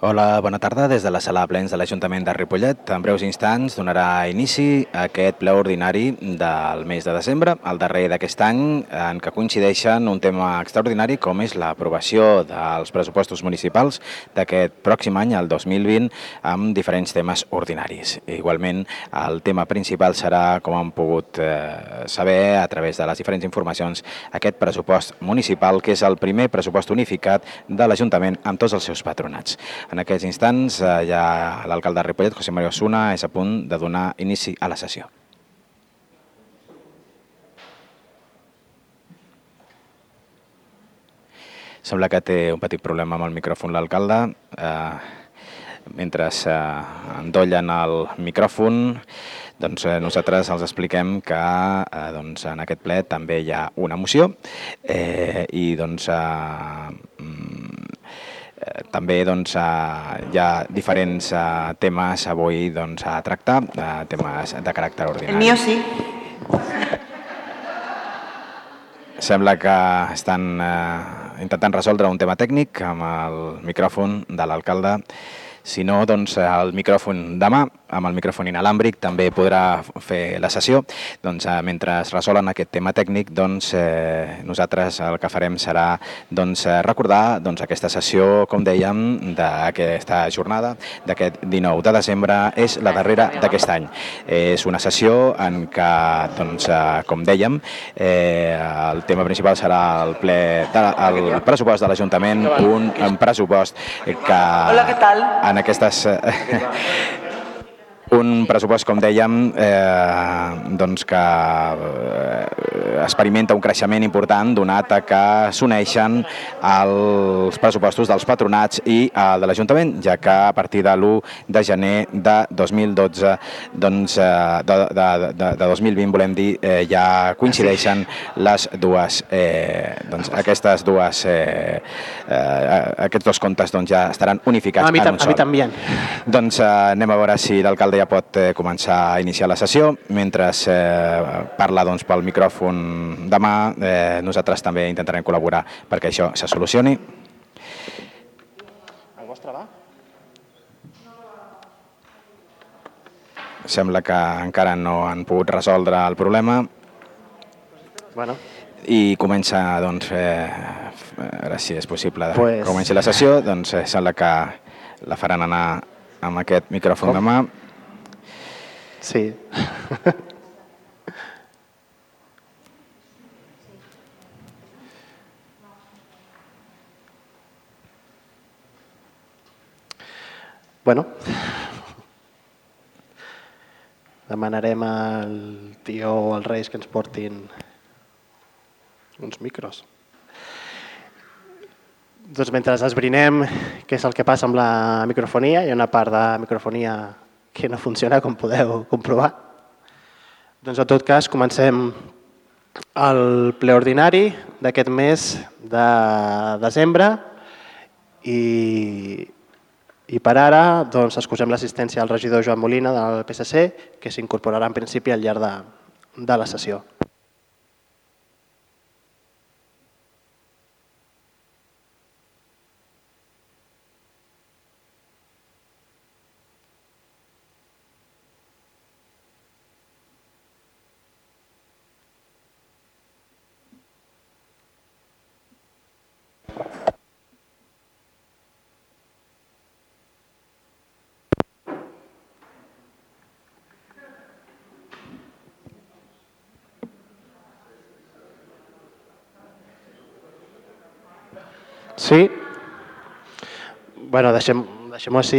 Hola, bona tarda. Des de la sala plens de l'Ajuntament de Ripollet, en breus instants donarà inici a aquest ple ordinari del mes de desembre, el darrer d'aquest any, en què coincideixen un tema extraordinari com és l'aprovació dels pressupostos municipals d'aquest pròxim any, el 2020, amb diferents temes ordinaris. Igualment, el tema principal serà, com han pogut eh, saber a través de les diferents informacions, aquest pressupost municipal, que és el primer pressupost unificat de l'Ajuntament amb tots els seus patronats. En aquests instants, eh, ja l'alcalde de Ripollet, José María Osuna, és a punt de donar inici a la sessió. Sembla que té un petit problema amb el micròfon l'alcalde. Eh, mentre eh, endollen el micròfon, doncs eh, nosaltres els expliquem que eh, doncs, en aquest ple també hi ha una moció eh, i doncs, eh, mm, eh, també doncs, eh, hi ha diferents eh, temes avui doncs, a tractar, eh, temes de caràcter ordinari. El mío sí. Sembla que estan eh, intentant resoldre un tema tècnic amb el micròfon de l'alcalde. Si no, doncs el micròfon demà, amb el micròfon inalàmbric, també podrà fer la sessió. Doncs eh, mentre es resolen aquest tema tècnic, doncs eh, nosaltres el que farem serà doncs, eh, recordar doncs, aquesta sessió, com dèiem, d'aquesta jornada d'aquest 19 de desembre, és la darrera d'aquest any. És una sessió en què, doncs, eh, com dèiem, eh, el tema principal serà el ple de, el pressupost de l'Ajuntament, un, un pressupost que Hola, què tal? en aquestes... Eh, un pressupost, com dèiem, eh, doncs que eh, experimenta un creixement important donat a que s'uneixen els pressupostos dels patronats i el de l'Ajuntament, ja que a partir de l'1 de gener de 2012, doncs, eh, de, de, de, de 2020, volem dir, eh, ja coincideixen les dues, eh, doncs, aquestes dues, eh, eh, aquests dos comptes doncs, ja estaran unificats A mi, en un a mi sol. també. Doncs eh, anem a veure si l'alcalde ja pot eh, començar a iniciar la sessió. Mentre eh, parla doncs, pel micròfon demà, eh, nosaltres també intentarem col·laborar perquè això se solucioni. El vostre va? Sembla que encara no han pogut resoldre el problema Bueno, i comença, doncs, eh, a veure si és possible pues... comenci la sessió, doncs eh, sembla que la faran anar amb aquest micròfon Com? de mà. Sí. bueno, demanarem al tio o als reis que ens portin uns micros. Doncs mentre esbrinem què és el que passa amb la microfonia, hi ha una part de microfonia que no funciona, com podeu comprovar. Doncs en tot cas comencem el ple ordinari d'aquest mes de desembre i, i per ara doncs, excusem l'assistència al regidor Joan Molina del PSC que s'incorporarà en principi al llarg de, de la sessió. Sí? Deixem, deixem-ho així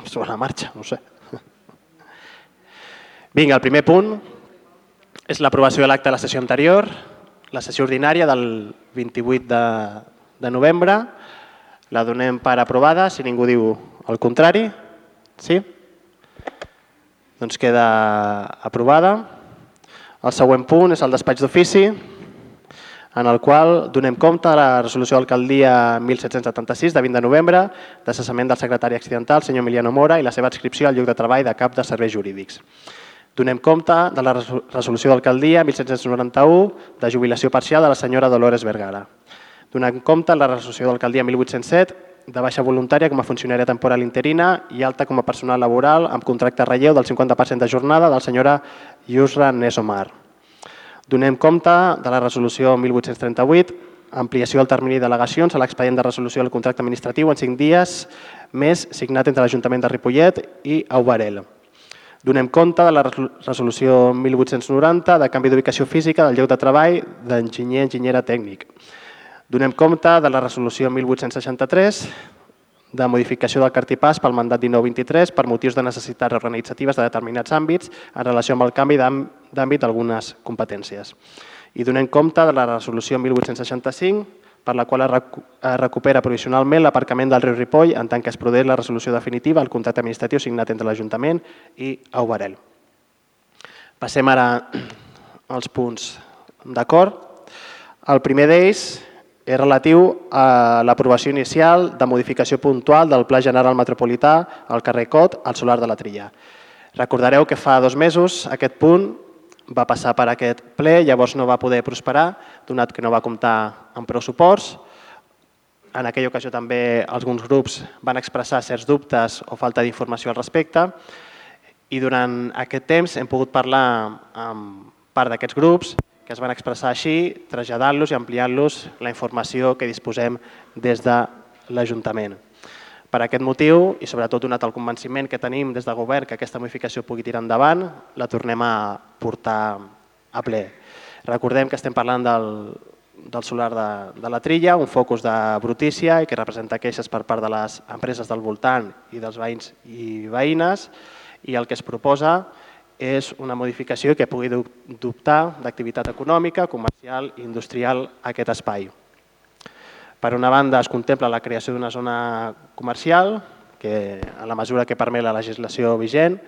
i sobre la marxa, no sé. Vinga, el primer punt és l'aprovació de l'acte de la sessió anterior, la sessió ordinària del 28 de, de novembre. La donem per aprovada, si ningú diu el contrari. Sí? Doncs queda aprovada. El següent punt és el despatx d'ofici, en el qual donem compte de la resolució d'alcaldia 1776 de 20 de novembre de cessament del secretari accidental, senyor Emiliano Mora, i la seva adscripció al lloc de treball de cap de serveis jurídics. Donem compte de la resol- resolució d'alcaldia 1791 de jubilació parcial de la senyora Dolores Vergara. Donem compte de la resolució d'alcaldia 1807 de baixa voluntària com a funcionària temporal interina i alta com a personal laboral amb contracte relleu del 50% de jornada del senyora Yusra Nesomar. Donem compte de la resolució 1838, ampliació del termini d'al·legacions a l'expedient de resolució del contracte administratiu en 5 dies més signat entre l'Ajuntament de Ripollet i Aubarel. Donem compte de la resolució 1890 de canvi d'ubicació física del lloc de treball d'enginyer enginyera tècnic. Donem compte de la resolució 1863 de modificació del cartipàs pel mandat 1923 per motius de necessitats organitzatives de determinats àmbits en relació amb el canvi d'àmbit d'algunes competències. I donem compte de la resolució 1865 per la qual es recupera provisionalment l'aparcament del riu Ripoll en tant que es produeix la resolució definitiva al contracte administratiu signat entre l'Ajuntament i Aubarel. Passem ara als punts d'acord. El primer d'ells és relatiu a l'aprovació inicial de modificació puntual del Pla General Metropolità al carrer Cot al solar de la Trilla. Recordareu que fa dos mesos aquest punt va passar per aquest ple, llavors no va poder prosperar, donat que no va comptar amb prou suports. En aquella ocasió també alguns grups van expressar certs dubtes o falta d'informació al respecte i durant aquest temps hem pogut parlar amb part d'aquests grups que es van expressar així, traslladant-los i ampliant-los la informació que disposem des de l'Ajuntament. Per aquest motiu, i sobretot donat el convenciment que tenim des de govern que aquesta modificació pugui tirar endavant, la tornem a portar a ple. Recordem que estem parlant del, del solar de, de la Trilla, un focus de brutícia i que representa queixes per part de les empreses del voltant i dels veïns i veïnes i el que es proposa és una modificació que pugui dubtar d'activitat econòmica, comercial i industrial a aquest espai. Per una banda, es contempla la creació d'una zona comercial, que en la mesura que permet la legislació vigent,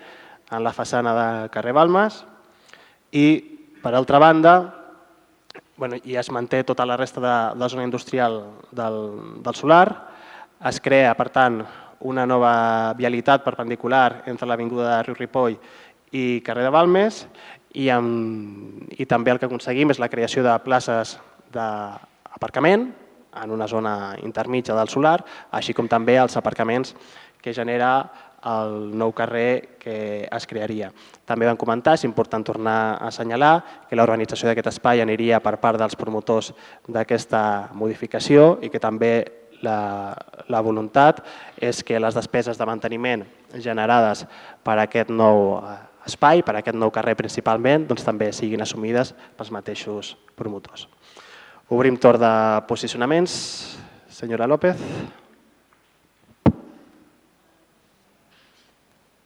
en la façana de carrer Balmes, i, per altra banda, bueno, i es manté tota la resta de, de zona industrial del, del solar, es crea, per tant, una nova vialitat perpendicular entre l'Avinguda de Riu Ripoll i carrer de Balmes i, amb, i també el que aconseguim és la creació de places d'aparcament en una zona intermitja del solar, així com també els aparcaments que genera el nou carrer que es crearia. També vam comentar, és important tornar a assenyalar, que l'organització d'aquest espai aniria per part dels promotors d'aquesta modificació i que també la, la voluntat és que les despeses de manteniment generades per aquest nou espai, per aquest nou carrer principalment, doncs també siguin assumides pels mateixos promotors. Obrim torn de posicionaments. Senyora López.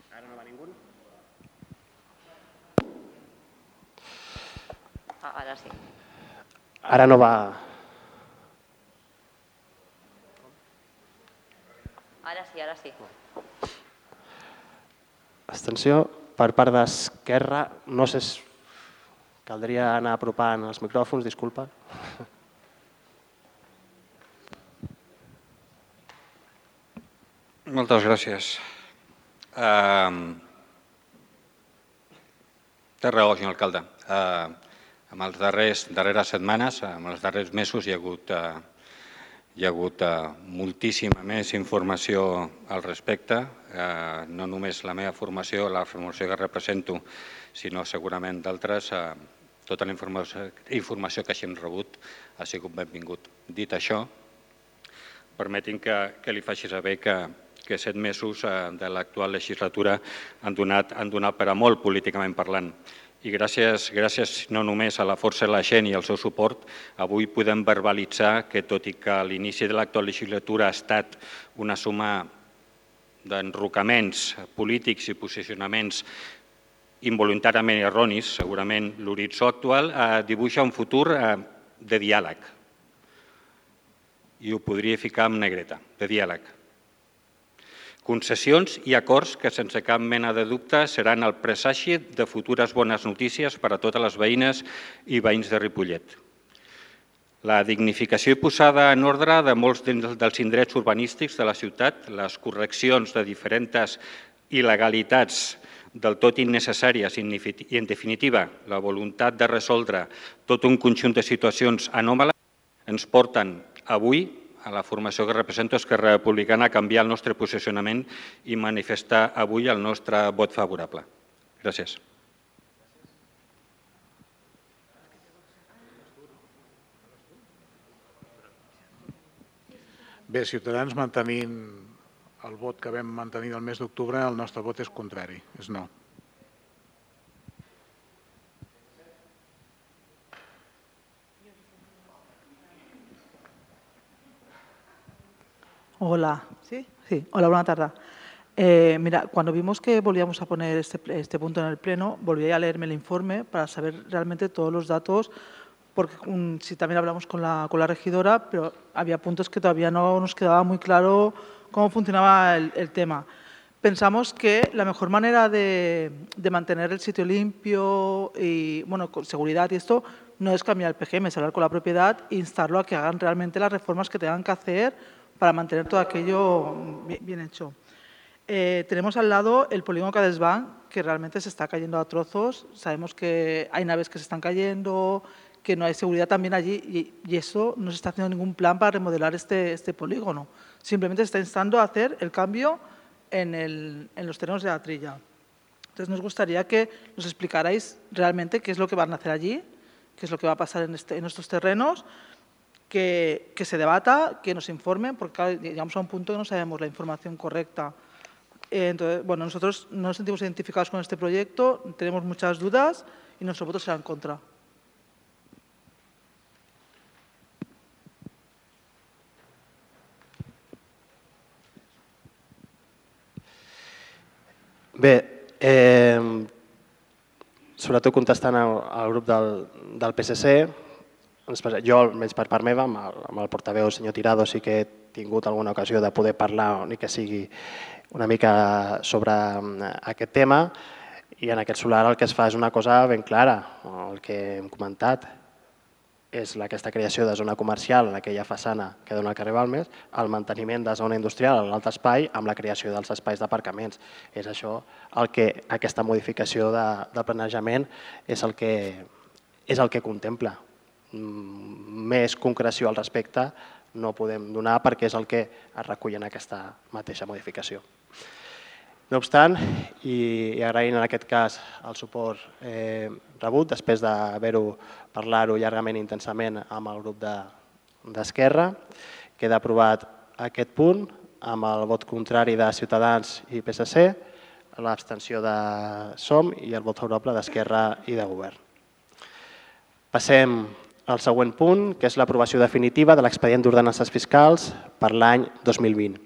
Ara no va ningú? Ah, ara sí. Ara no va... Ara sí, ara sí. Abstenció per part d'Esquerra. No sé caldria anar apropant els micròfons, disculpa. Moltes gràcies. Uh, té raó, senyor alcalde. Uh, en els darrers, darreres setmanes, en els darrers mesos, hi ha hagut uh, hi ha hagut eh, moltíssima més informació al respecte, eh, no només la meva formació, la formació que represento, sinó segurament d'altres. Eh, tota la informació, que hagin rebut ha sigut benvingut. Dit això, permetin que, que li faci saber que, que set mesos de l'actual legislatura han donat, han donat per a molt políticament parlant i gràcies, gràcies no només a la força de la gent i al seu suport, avui podem verbalitzar que tot i que l'inici de l'actual legislatura ha estat una suma d'enrocaments polítics i posicionaments involuntàriament erronis, segurament l'horitzó actual eh, dibuixa un futur eh, de diàleg. I ho podria ficar en negreta, de diàleg concessions i acords que sense cap mena de dubte seran el presagi de futures bones notícies per a totes les veïnes i veïns de Ripollet. La dignificació i posada en ordre de molts dels indrets urbanístics de la ciutat, les correccions de diferents il·legalitats del tot innecessàries i, en definitiva, la voluntat de resoldre tot un conjunt de situacions anòmales ens porten avui a la formació que represento Esquerra Republicana canviar el nostre posicionament i manifestar avui el nostre vot favorable. Gràcies. Bé, Ciutadans mantenint el vot que vam mantenir el mes d'octubre, el nostre vot és contrari, és no. Hola, ¿sí? Sí, hola, buena tarde. Eh, mira, cuando vimos que volvíamos a poner este, este, punto en el Pleno, volví a leerme el informe para saber realmente todos los datos, porque um, si también hablamos con la, con la regidora, pero había puntos que todavía no nos quedaba muy claro cómo funcionaba el, el tema. Pensamos que la mejor manera de, de, mantener el sitio limpio y, bueno, con seguridad y esto, no es cambiar el PGM, es hablar con la propiedad e instarlo a que hagan realmente las reformas que tengan que hacer para mantener todo aquello bien, hecho. Eh, tenemos al lado el polígono Cadesbank, que realmente se está cayendo a trozos. Sabemos que hay naves que se están cayendo, que no hay seguridad también allí y, eso no se está haciendo ningún plan para remodelar este, este polígono. Simplemente se está instando a hacer el cambio en, el, en los terrenos de la trilla. Entonces nos gustaría que nos explicarais realmente qué es lo que van a hacer allí, qué es lo que va a pasar en, este, en estos terrenos, que, que, se debata, que nos informen, porque claro, llegamos a un punto que no sabemos la información correcta. Eh, entonces, bueno, nosotros no nos sentimos identificados con este proyecto, tenemos muchas dudas y nuestro voto será en contra. Bé, eh, sobretot contestant al, al grup del, del PSC, jo, almenys per part meva, amb el, amb el portaveu, el senyor Tirado, sí que he tingut alguna ocasió de poder parlar, ni que sigui una mica sobre mm, aquest tema, i en aquest solar el que es fa és una cosa ben clara, el que hem comentat, és aquesta creació de zona comercial en aquella façana que dona al carrer Balmes, el manteniment de zona industrial a l'altre espai amb la creació dels espais d'aparcaments. És això el que aquesta modificació de, de planejament és el que, és el que contempla. Mm, més concreció al respecte no podem donar perquè és el que es recull en aquesta mateixa modificació. No obstant, i, agraint en aquest cas el suport eh, rebut, després d'haver-ho parlat-ho llargament i intensament amb el grup d'Esquerra, de, queda aprovat aquest punt amb el vot contrari de Ciutadans i PSC, l'abstenció de SOM i el vot favorable d'Esquerra i de Govern. Passem el següent punt, que és l'aprovació definitiva de l'expedient d'ordenances fiscals per l'any 2020.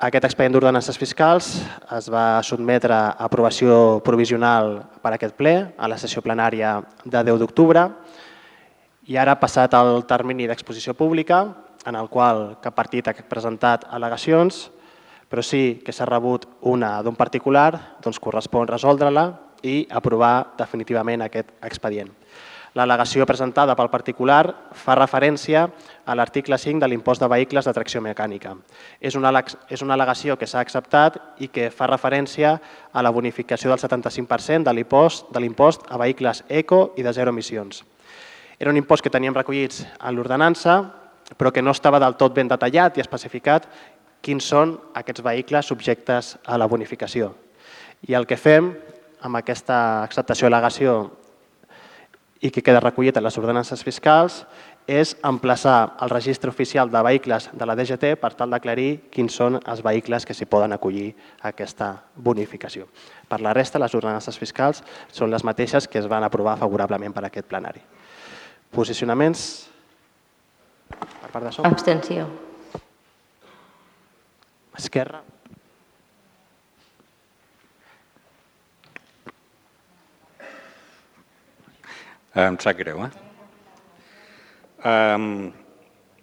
Aquest expedient d'ordenances fiscals es va sotmetre a aprovació provisional per aquest ple a la sessió plenària de 10 d'octubre i ara ha passat el termini d'exposició pública en el qual cap partit ha presentat al·legacions, però sí que s'ha rebut una d'un particular, doncs correspon resoldre-la i aprovar definitivament aquest expedient. L'al·legació presentada pel particular fa referència a l'article 5 de l'impost de vehicles de tracció mecànica. És una, és una al·legació que s'ha acceptat i que fa referència a la bonificació del 75% de l'impost a vehicles eco i de zero emissions. Era un impost que teníem recollits en l'ordenança, però que no estava del tot ben detallat i especificat quins són aquests vehicles subjectes a la bonificació. I el que fem amb aquesta acceptació d'al·legació i que queda recollit en les ordenances fiscals és emplaçar el registre oficial de vehicles de la DGT per tal d'aclarir quins són els vehicles que s'hi poden acollir a aquesta bonificació. Per la resta, les ordenances fiscals són les mateixes que es van aprovar favorablement per aquest plenari. Posicionaments per part de SOM? Abstenció. Esquerra? Em sap greu, eh? Um,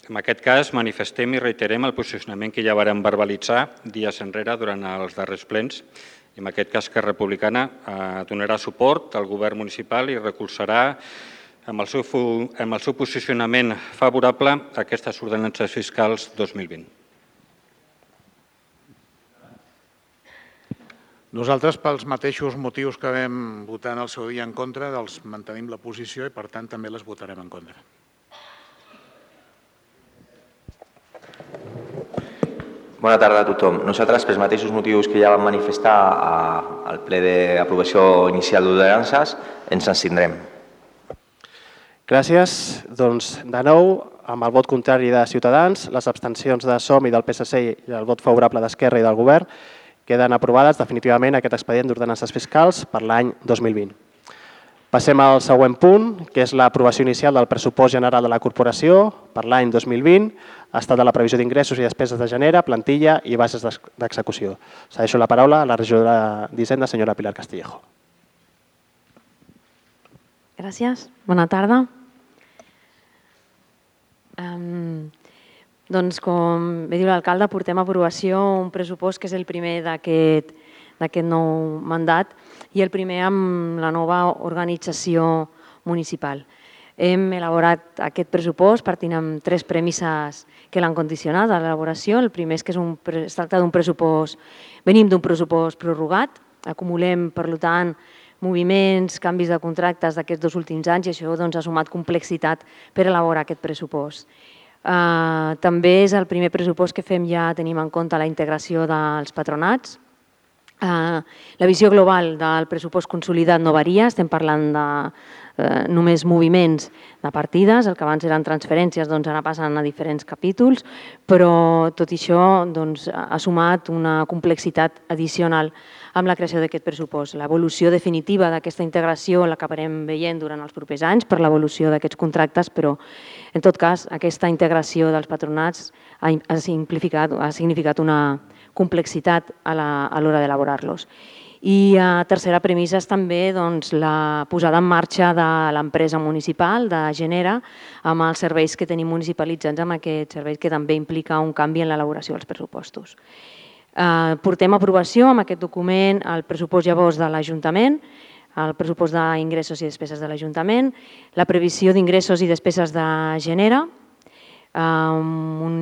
en aquest cas, manifestem i reiterem el posicionament que ja vàrem verbalitzar dies enrere durant els darrers plens. En aquest cas, que Republicana eh, donarà suport al govern municipal i recolzarà amb el seu, amb el seu posicionament favorable a aquestes ordenances fiscals 2020. Nosaltres, pels mateixos motius que vam votar en el seu dia en contra, els mantenim la posició i, per tant, també les votarem en contra. Bona tarda a tothom. Nosaltres, pels mateixos motius que ja vam manifestar a, al ple d'aprovació inicial d'ordenances, ens abstindrem. Gràcies. Doncs, de nou, amb el vot contrari de Ciutadans, les abstencions de SOM i del PSC i el vot favorable d'Esquerra i del Govern, queden aprovades definitivament aquest expedient d'ordenances fiscals per l'any 2020. Passem al següent punt, que és l'aprovació inicial del pressupost general de la corporació per l'any 2020, estat de la previsió d'ingressos i despeses de genera, plantilla i bases d'execució. Segueixo la paraula a la regidora d'Hisenda, senyora Pilar Castillejo. Gràcies. Bona tarda. Um, doncs, com bé diu l'alcalde, portem a aprovació un pressupost que és el primer d'aquest nou mandat i el primer amb la nova organització municipal. Hem elaborat aquest pressupost partint amb tres premisses que l'han condicionat a l'elaboració. El primer és que és un, es tracta d'un pressupost, venim d'un pressupost prorrogat, acumulem, per tant, moviments, canvis de contractes d'aquests dos últims anys i això doncs, ha sumat complexitat per elaborar aquest pressupost. Uh, també és el primer pressupost que fem ja tenim en compte la integració dels patronats, Uh, la visió global del pressupost consolidat no varia, estem parlant de uh, només moviments de partides, el que abans eren transferències doncs ara passen a diferents capítols, però tot això doncs, ha sumat una complexitat addicional amb la creació d'aquest pressupost. L'evolució definitiva d'aquesta integració l'acabarem veient durant els propers anys per l'evolució d'aquests contractes, però en tot cas aquesta integració dels patronats ha, ha, simplificat, ha significat una, complexitat a l'hora d'elaborar-los. I a tercera premissa és també doncs, la posada en marxa de l'empresa municipal, de Genera, amb els serveis que tenim municipalitzats, amb aquests serveis que també implica un canvi en l'elaboració dels pressupostos. Eh, portem aprovació amb aquest document el pressupost llavors de l'Ajuntament, el pressupost d'ingressos i despeses de l'Ajuntament, la previsió d'ingressos i despeses de Genera, amb, un,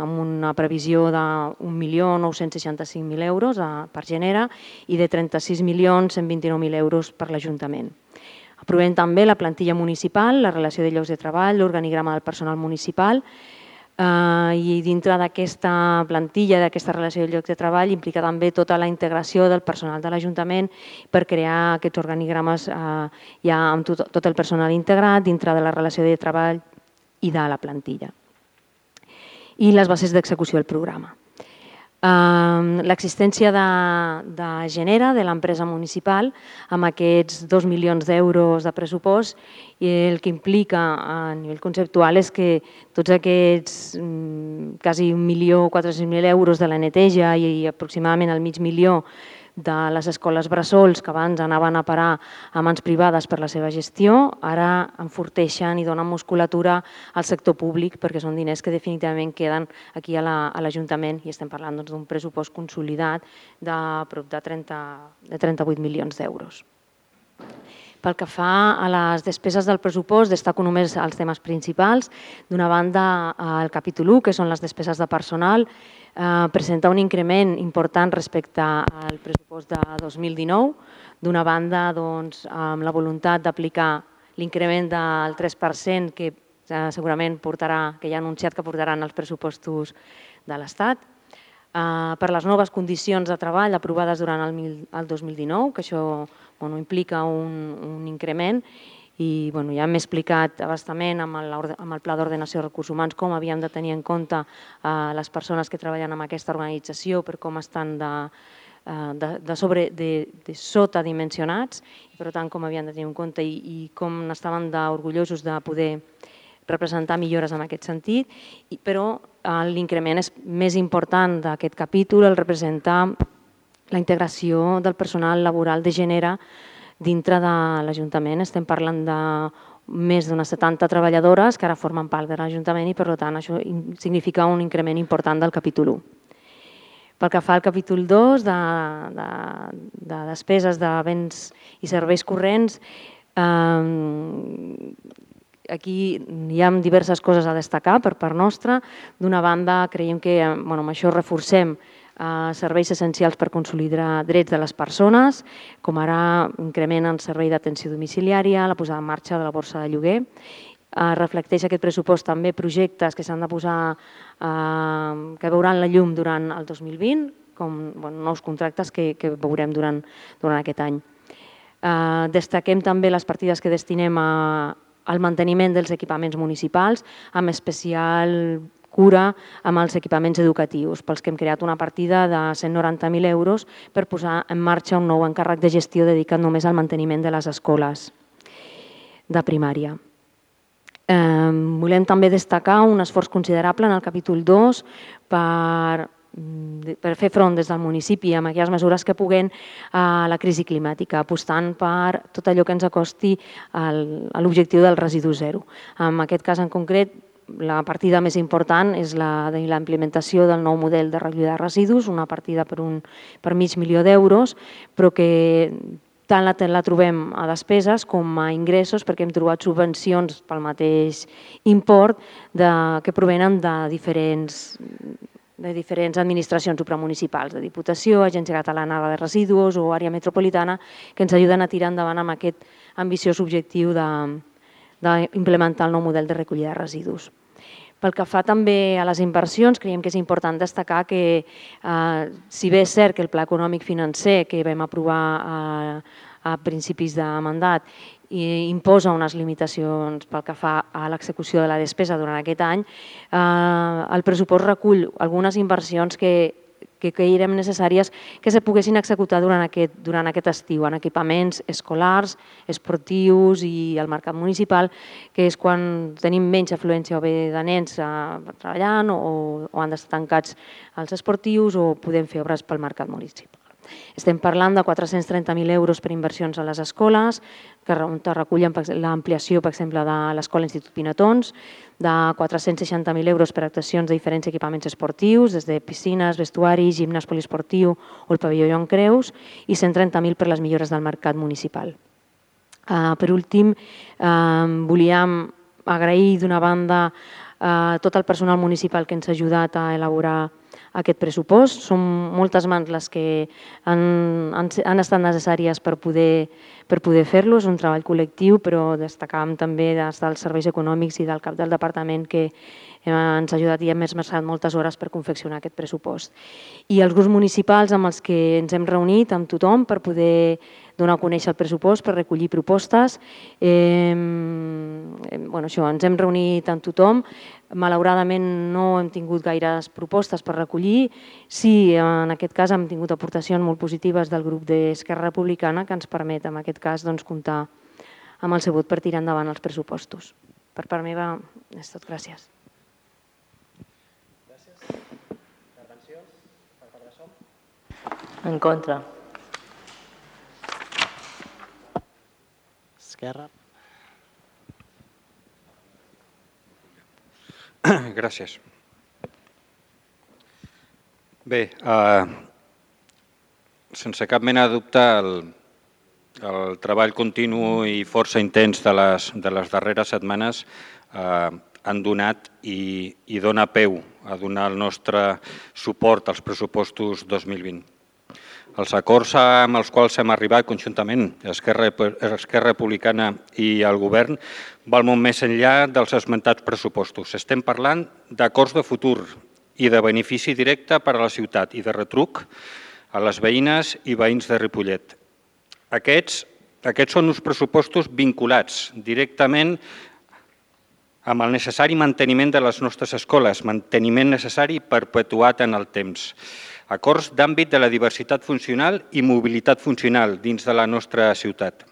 amb una previsió de 1.965.000 euros a, per Genera i de 36.129.000 euros per l'Ajuntament. Aprovem també la plantilla municipal, la relació de llocs de treball, l'organigrama del personal municipal eh, i dintre d'aquesta plantilla, d'aquesta relació de llocs de treball, implica també tota la integració del personal de l'Ajuntament per crear aquests organigrames eh, ja amb tot, tot el personal integrat dintre de la relació de treball i de la plantilla. I les bases d'execució del programa. L'existència de, de Genera, de l'empresa municipal, amb aquests 2 milions d'euros de pressupost, i el que implica a nivell conceptual és que tots aquests mm, quasi 1.400.000 euros de la neteja i aproximadament el mig milió de les escoles bressols que abans anaven a parar a mans privades per la seva gestió, ara enforteixen i donen musculatura al sector públic perquè són diners que definitivament queden aquí a l'Ajuntament la, i estem parlant doncs, d'un doncs, pressupost consolidat de prop de, 30, de 38 milions d'euros. Pel que fa a les despeses del pressupost, destaco només els temes principals. D'una banda, el capítol 1, que són les despeses de personal, eh, presenta un increment important respecte al pressupost de 2019. D'una banda, doncs, amb la voluntat d'aplicar l'increment del 3% que eh, segurament portarà, que ja ha anunciat que portaran els pressupostos de l'Estat, eh, per les noves condicions de treball aprovades durant el 2019, que això bueno, implica un, un increment i bueno, ja hem explicat abastament amb el, amb el Pla d'Ordenació de Recursos Humans com havíem de tenir en compte eh, les persones que treballen en aquesta organització per com estan de, eh, de, de, sobre, de, de sota dimensionats i per tant com havien de tenir en compte i, i com estaven orgullosos de poder representar millores en aquest sentit, i, però eh, l'increment és més important d'aquest capítol el representar la integració del personal laboral de Genera dintre de l'Ajuntament. Estem parlant de més d'unes 70 treballadores que ara formen part de l'Ajuntament i, per tant, això significa un increment important del capítol 1. Pel que fa al capítol 2 de, de, de despeses de béns i serveis corrents, eh, aquí hi ha diverses coses a destacar per part nostra. D'una banda, creiem que bueno, amb això reforcem eh, serveis essencials per consolidar drets de les persones, com ara increment en servei d'atenció domiciliària, la posada en marxa de la borsa de lloguer, eh, reflecteix aquest pressupost també projectes que s'han de posar, eh, que veuran la llum durant el 2020, com bueno, nous contractes que, que veurem durant, durant aquest any. Destaquem també les partides que destinem a, al manteniment dels equipaments municipals, amb especial cura amb els equipaments educatius, pels que hem creat una partida de 190.000 euros per posar en marxa un nou encàrrec de gestió dedicat només al manteniment de les escoles de primària. Eh, volem també destacar un esforç considerable en el capítol 2 per per fer front des del municipi amb aquelles mesures que puguen a la crisi climàtica, apostant per tot allò que ens acosti a l'objectiu del residu zero. En aquest cas en concret, la partida més important és la de la implementació del nou model de recollida de residus, una partida per, un, per mig milió d'euros, però que tant la, la trobem a despeses com a ingressos perquè hem trobat subvencions pel mateix import de, que provenen de diferents de diferents administracions supramunicipals, de Diputació, Agència Catalana de Residus o Àrea Metropolitana, que ens ajuden a tirar endavant amb aquest ambiciós objectiu d'implementar el nou model de recollida de residus. Pel que fa també a les inversions, creiem que és important destacar que, eh, si bé és cert que el pla econòmic financer que vam aprovar a, a principis de mandat i imposa unes limitacions pel que fa a l'execució de la despesa durant aquest any, eh, el pressupost recull algunes inversions que, que creiem necessàries que se poguessin executar durant aquest, durant aquest estiu en equipaments escolars, esportius i al mercat municipal, que és quan tenim menys afluència o bé de nens eh, treballant o, o han d'estar tancats els esportius o podem fer obres pel mercat municipal. Estem parlant de 430.000 euros per inversions a les escoles, que recullen l'ampliació, per exemple, de l'Escola Institut Pinatons, de 460.000 euros per actuacions de diferents equipaments esportius, des de piscines, vestuari, gimnàs poliesportiu o el pavelló Joan Creus, i 130.000 per les millores del mercat municipal. Uh, per últim, volíem agrair d'una banda uh, tot el personal municipal que ens ha ajudat a elaborar aquest pressupost. Són moltes mans les que han, han, han estat necessàries per poder, per poder fer-lo. És un treball col·lectiu, però destacàvem també des dels serveis econòmics i del cap del departament que ens ha ajudat i hem esmerçat moltes hores per confeccionar aquest pressupost. I els grups municipals amb els que ens hem reunit, amb tothom, per poder donar a conèixer el pressupost, per recollir propostes. Eh, bueno, això, ens hem reunit amb tothom. Malauradament no hem tingut gaires propostes per recollir. Sí, en aquest cas hem tingut aportacions molt positives del grup d'Esquerra Republicana que ens permet, en aquest cas, doncs, comptar amb el seu vot per tirar endavant els pressupostos. Per part meva, és tot. Gràcies. En contra. Esquerra. Gràcies. Bé, eh, sense cap mena de dubte, el, el treball continu i força intens de les, de les darreres setmanes eh, han donat i, i dona peu a donar el nostre suport als pressupostos 2020. Els acords amb els quals hem arribat conjuntament, Esquerra, Esquerra Republicana i el govern, val molt més enllà dels esmentats pressupostos. Estem parlant d'acords de futur i de benefici directe per a la ciutat i de retruc a les veïnes i veïns de Ripollet. Aquests, aquests són uns pressupostos vinculats directament amb el necessari manteniment de les nostres escoles, manteniment necessari perpetuat en el temps acords d'àmbit de la diversitat funcional i mobilitat funcional dins de la nostra ciutat.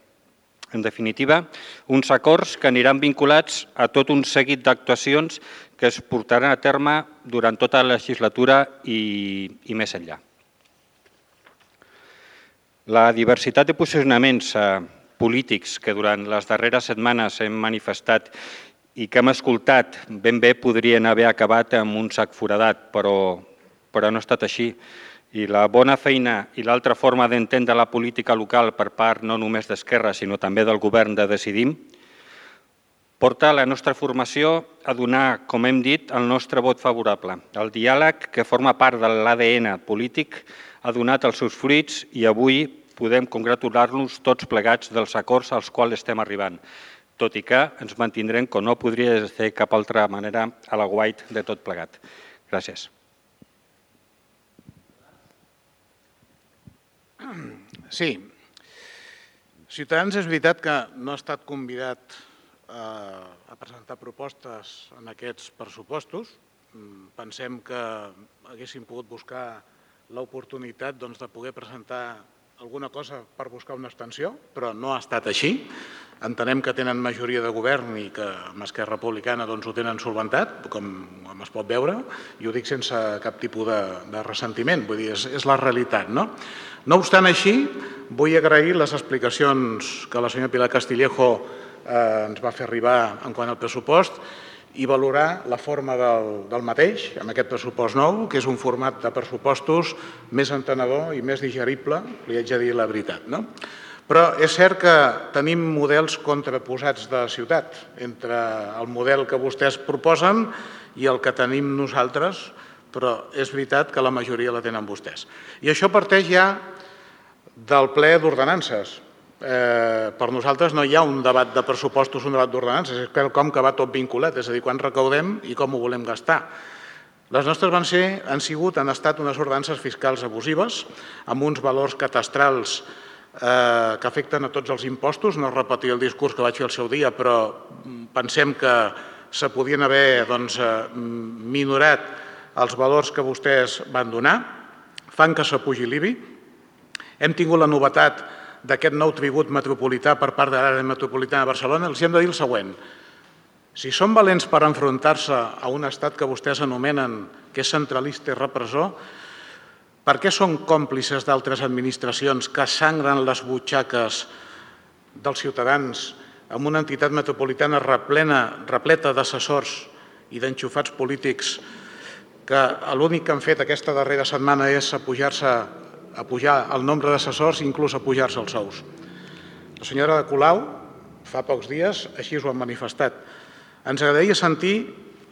En definitiva, uns acords que aniran vinculats a tot un seguit d'actuacions que es portaran a terme durant tota la legislatura i, i més enllà. La diversitat de posicionaments eh, polítics que durant les darreres setmanes hem manifestat i que hem escoltat ben bé podrien haver acabat amb un sac foradat, però però no ha estat així. I la bona feina i l'altra forma d'entendre la política local per part no només d'Esquerra, sinó també del govern de Decidim, porta la nostra formació a donar, com hem dit, el nostre vot favorable. El diàleg, que forma part de l'ADN polític, ha donat els seus fruits i avui podem congratular-nos tots plegats dels acords als quals estem arribant. tot i que ens mantindrem, com no podria ser cap altra manera, a la guait de tot plegat. Gràcies. Sí. Ciutadans és veritat que no ha estat convidat a, presentar propostes en aquests pressupostos. Mm, Pensem que haguéssim pogut buscar l'oportunitat doncs, de poder presentar alguna cosa per buscar una extensió, però no ha estat així. Entenem que tenen majoria de govern i que amb Esquerra Republicana doncs, ho tenen solventat, com, com es pot veure, i ho dic sense cap tipus de, de ressentiment, vull dir, és, és la realitat. No? no obstant així, vull agrair les explicacions que la senyora Pilar Castillejo eh, ens va fer arribar en quant al pressupost i valorar la forma del, del mateix, amb aquest pressupost nou, que és un format de pressupostos més entenedor i més digerible, li haig de dir la veritat. No? Però és cert que tenim models contraposats de ciutat, entre el model que vostès proposen i el que tenim nosaltres, però és veritat que la majoria la tenen vostès. I això parteix ja del ple d'ordenances. Eh, per nosaltres no hi ha un debat de pressupostos, un debat d'ordenances, és quelcom que va tot vinculat, és a dir, quan recaudem i com ho volem gastar. Les nostres van ser, han sigut, han estat unes ordenances fiscals abusives, amb uns valors catastrals eh, que afecten a tots els impostos. No repetir el discurs que vaig fer el seu dia, però pensem que se podien haver doncs, eh, minorat els valors que vostès van donar. Fan que s'apugi l'IBI. Hem tingut la novetat d'aquest nou tribut metropolità per part de l'àrea metropolitana de Barcelona, els hem de dir el següent. Si són valents per enfrontar-se a un estat que vostès anomenen que és centralista i repressor, per què són còmplices d'altres administracions que sangren les butxaques dels ciutadans amb una entitat metropolitana replena, repleta d'assessors i d'enxufats polítics que l'únic que han fet aquesta darrera setmana és apujar-se a pujar el nombre d'assessors i inclús a pujar-se els sous. La senyora de Colau, fa pocs dies, així ho ha manifestat. Ens agradaria sentir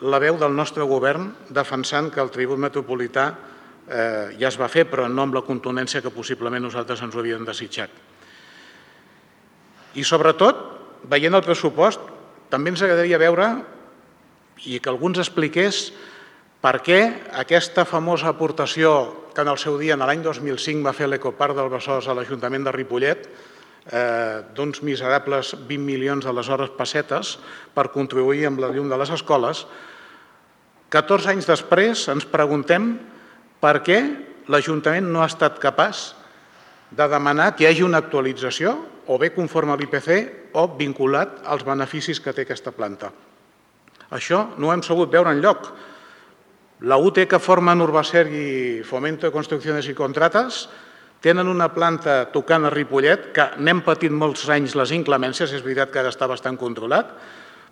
la veu del nostre govern defensant que el tribut metropolità eh, ja es va fer, però no amb la contundència que possiblement nosaltres ens ho havíem desitjat. I sobretot, veient el pressupost, també ens agradaria veure i que algú ens expliqués per què aquesta famosa aportació que en el seu dia, en l'any 2005, va fer l'Ecoparc del Besòs a l'Ajuntament de Ripollet, eh, d'uns miserables 20 milions d'aleshores pessetes per contribuir amb la llum de les escoles, 14 anys després ens preguntem per què l'Ajuntament no ha estat capaç de demanar que hi hagi una actualització, o bé conforme a l'IPC o vinculat als beneficis que té aquesta planta. Això no ho hem sabut veure en lloc. La UT que formen Urbacer i Fomento de Construcciones i Contrates tenen una planta tocant a Ripollet que n'hem patit molts anys les inclemències, és veritat que ara està bastant controlat,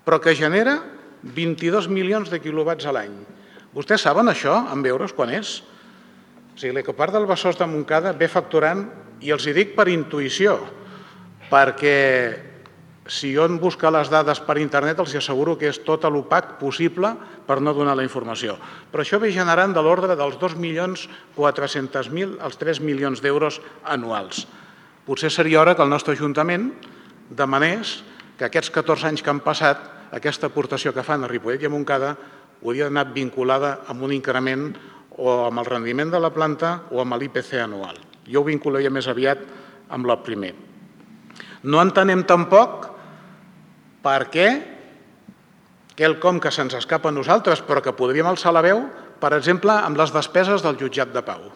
però que genera 22 milions de quilowatts a l'any. Vostès saben això, en euros, quan és? O sigui, l'Ecoparc del Besòs de Montcada ve facturant, i els hi dic per intuïció, perquè si jo en busca les dades per internet els asseguro que és tot l'opac possible per no donar la informació. Però això ve generant de l'ordre dels 2.400.000 als 3 milions d'euros anuals. Potser seria hora que el nostre Ajuntament demanés que aquests 14 anys que han passat, aquesta aportació que fan a Ripollet i a Montcada hauria anat vinculada amb un increment o amb el rendiment de la planta o amb l'IPC anual. Jo ho vincularia més aviat amb el primer. No entenem tampoc per què quelcom que se'ns escapa a nosaltres però que podríem alçar la veu, per exemple, amb les despeses del jutjat de pau.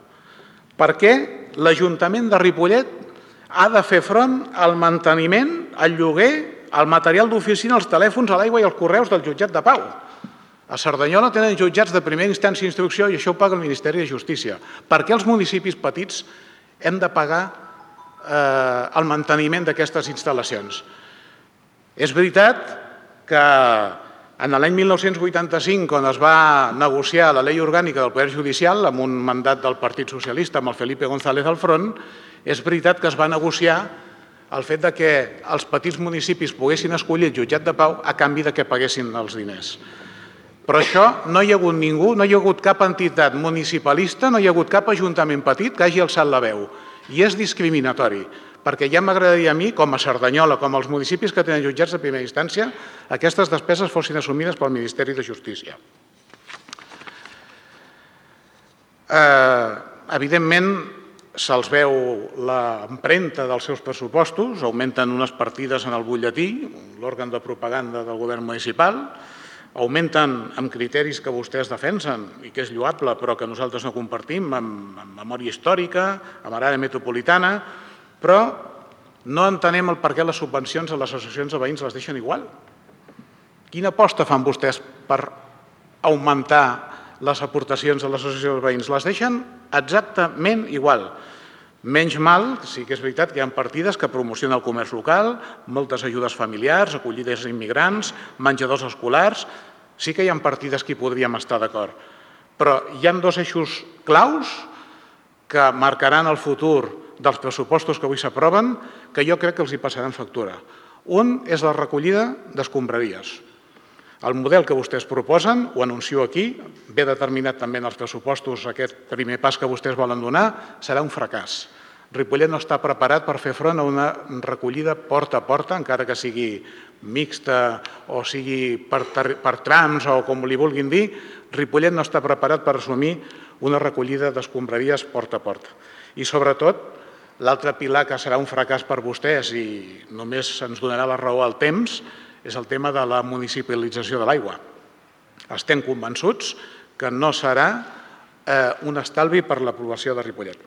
Per què l'Ajuntament de Ripollet ha de fer front al manteniment, al lloguer, al material d'oficina, als telèfons, a l'aigua i als correus del jutjat de pau? A Cerdanyola tenen jutjats de primera instància i instrucció i això ho paga el Ministeri de Justícia. Per què els municipis petits hem de pagar eh, el manteniment d'aquestes instal·lacions? És veritat que en l'any 1985, quan es va negociar la llei orgànica del Poder Judicial amb un mandat del Partit Socialista amb el Felipe González al front, és veritat que es va negociar el fet de que els petits municipis poguessin escollir el jutjat de pau a canvi de que paguessin els diners. Però això no hi ha hagut ningú, no hi ha hagut cap entitat municipalista, no hi ha hagut cap ajuntament petit que hagi alçat la veu. I és discriminatori perquè ja m'agradaria a mi, com a Cerdanyola, com als municipis que tenen jutjats de primera instància, aquestes despeses fossin assumides pel Ministeri de Justícia. Eh, evidentment, se'ls veu l'empremta dels seus pressupostos, augmenten unes partides en el butlletí, l'òrgan de propaganda del govern municipal, augmenten amb criteris que vostès defensen i que és lloable però que nosaltres no compartim, amb, amb memòria històrica, amb àrea metropolitana, però no entenem el per què les subvencions a les associacions de veïns les deixen igual. Quina aposta fan vostès per augmentar les aportacions a l'associació de veïns? Les deixen exactament igual. Menys mal, sí que és veritat que hi ha partides que promocionen el comerç local, moltes ajudes familiars, acollides immigrants, menjadors escolars... Sí que hi ha partides que hi podríem estar d'acord. Però hi ha dos eixos claus que marcaran el futur dels pressupostos que avui s'aproven que jo crec que els hi passaran factura. Un és la recollida d'escombraries. El model que vostès proposen, ho anuncio aquí, ve determinat també en els pressupostos, aquest primer pas que vostès volen donar, serà un fracàs. Ripollet no està preparat per fer front a una recollida porta a porta, encara que sigui mixta o sigui per, per trams o com li vulguin dir, Ripollet no està preparat per assumir una recollida d'escombraries porta a porta. I sobretot, l'altre pilar que serà un fracàs per vostès i només ens donarà la raó al temps és el tema de la municipalització de l'aigua. Estem convençuts que no serà eh, un estalvi per l'aprovació de Ripollet.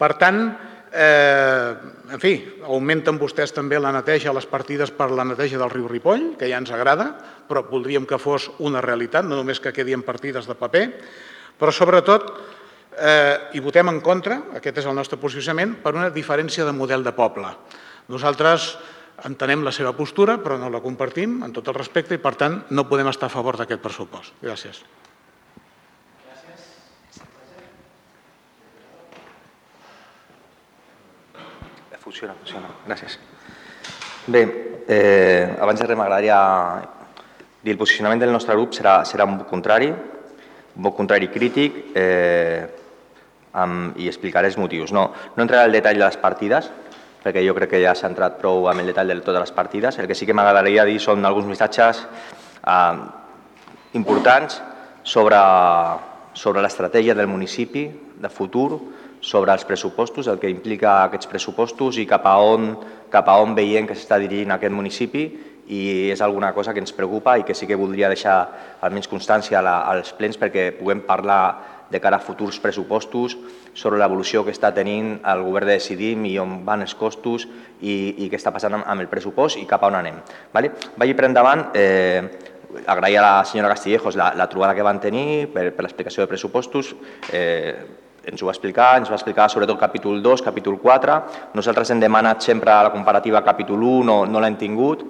Per tant, Eh, en fi, augmenten vostès també la neteja, les partides per la neteja del riu Ripoll, que ja ens agrada, però voldríem que fos una realitat, no només que quedi en partides de paper, però sobretot eh, hi votem en contra, aquest és el nostre posicionament, per una diferència de model de poble. Nosaltres entenem la seva postura, però no la compartim en tot el respecte i, per tant, no podem estar a favor d'aquest pressupost. Gràcies. Funciona, funciona. Gràcies. Bé, eh, abans de res m'agradaria dir el posicionament del nostre grup serà, serà un vot contrari, un vot contrari crític eh, amb, i explicaré els motius. No, no entraré al detall de les partides, perquè jo crec que ja s'ha entrat prou amb el detall de totes les partides. El que sí que m'agradaria dir són alguns missatges eh, importants sobre, sobre l'estratègia del municipi de futur, sobre els pressupostos, el que implica aquests pressupostos i cap a on, cap a on veiem que s'està dirigint aquest municipi i és alguna cosa que ens preocupa i que sí que voldria deixar almenys constància als plens perquè puguem parlar de cara a futurs pressupostos sobre l'evolució que està tenint el govern de Decidim i on van els costos i, i què està passant amb el pressupost i cap a on anem. Vale? Vagi per endavant, eh, agrair a la senyora Castillejos la, la trobada que van tenir per, per l'explicació de pressupostos. Eh, ens ho va explicar, ens va explicar sobretot capítol 2, capítol 4. Nosaltres hem demanat sempre la comparativa capítol 1, no, no l'hem tingut.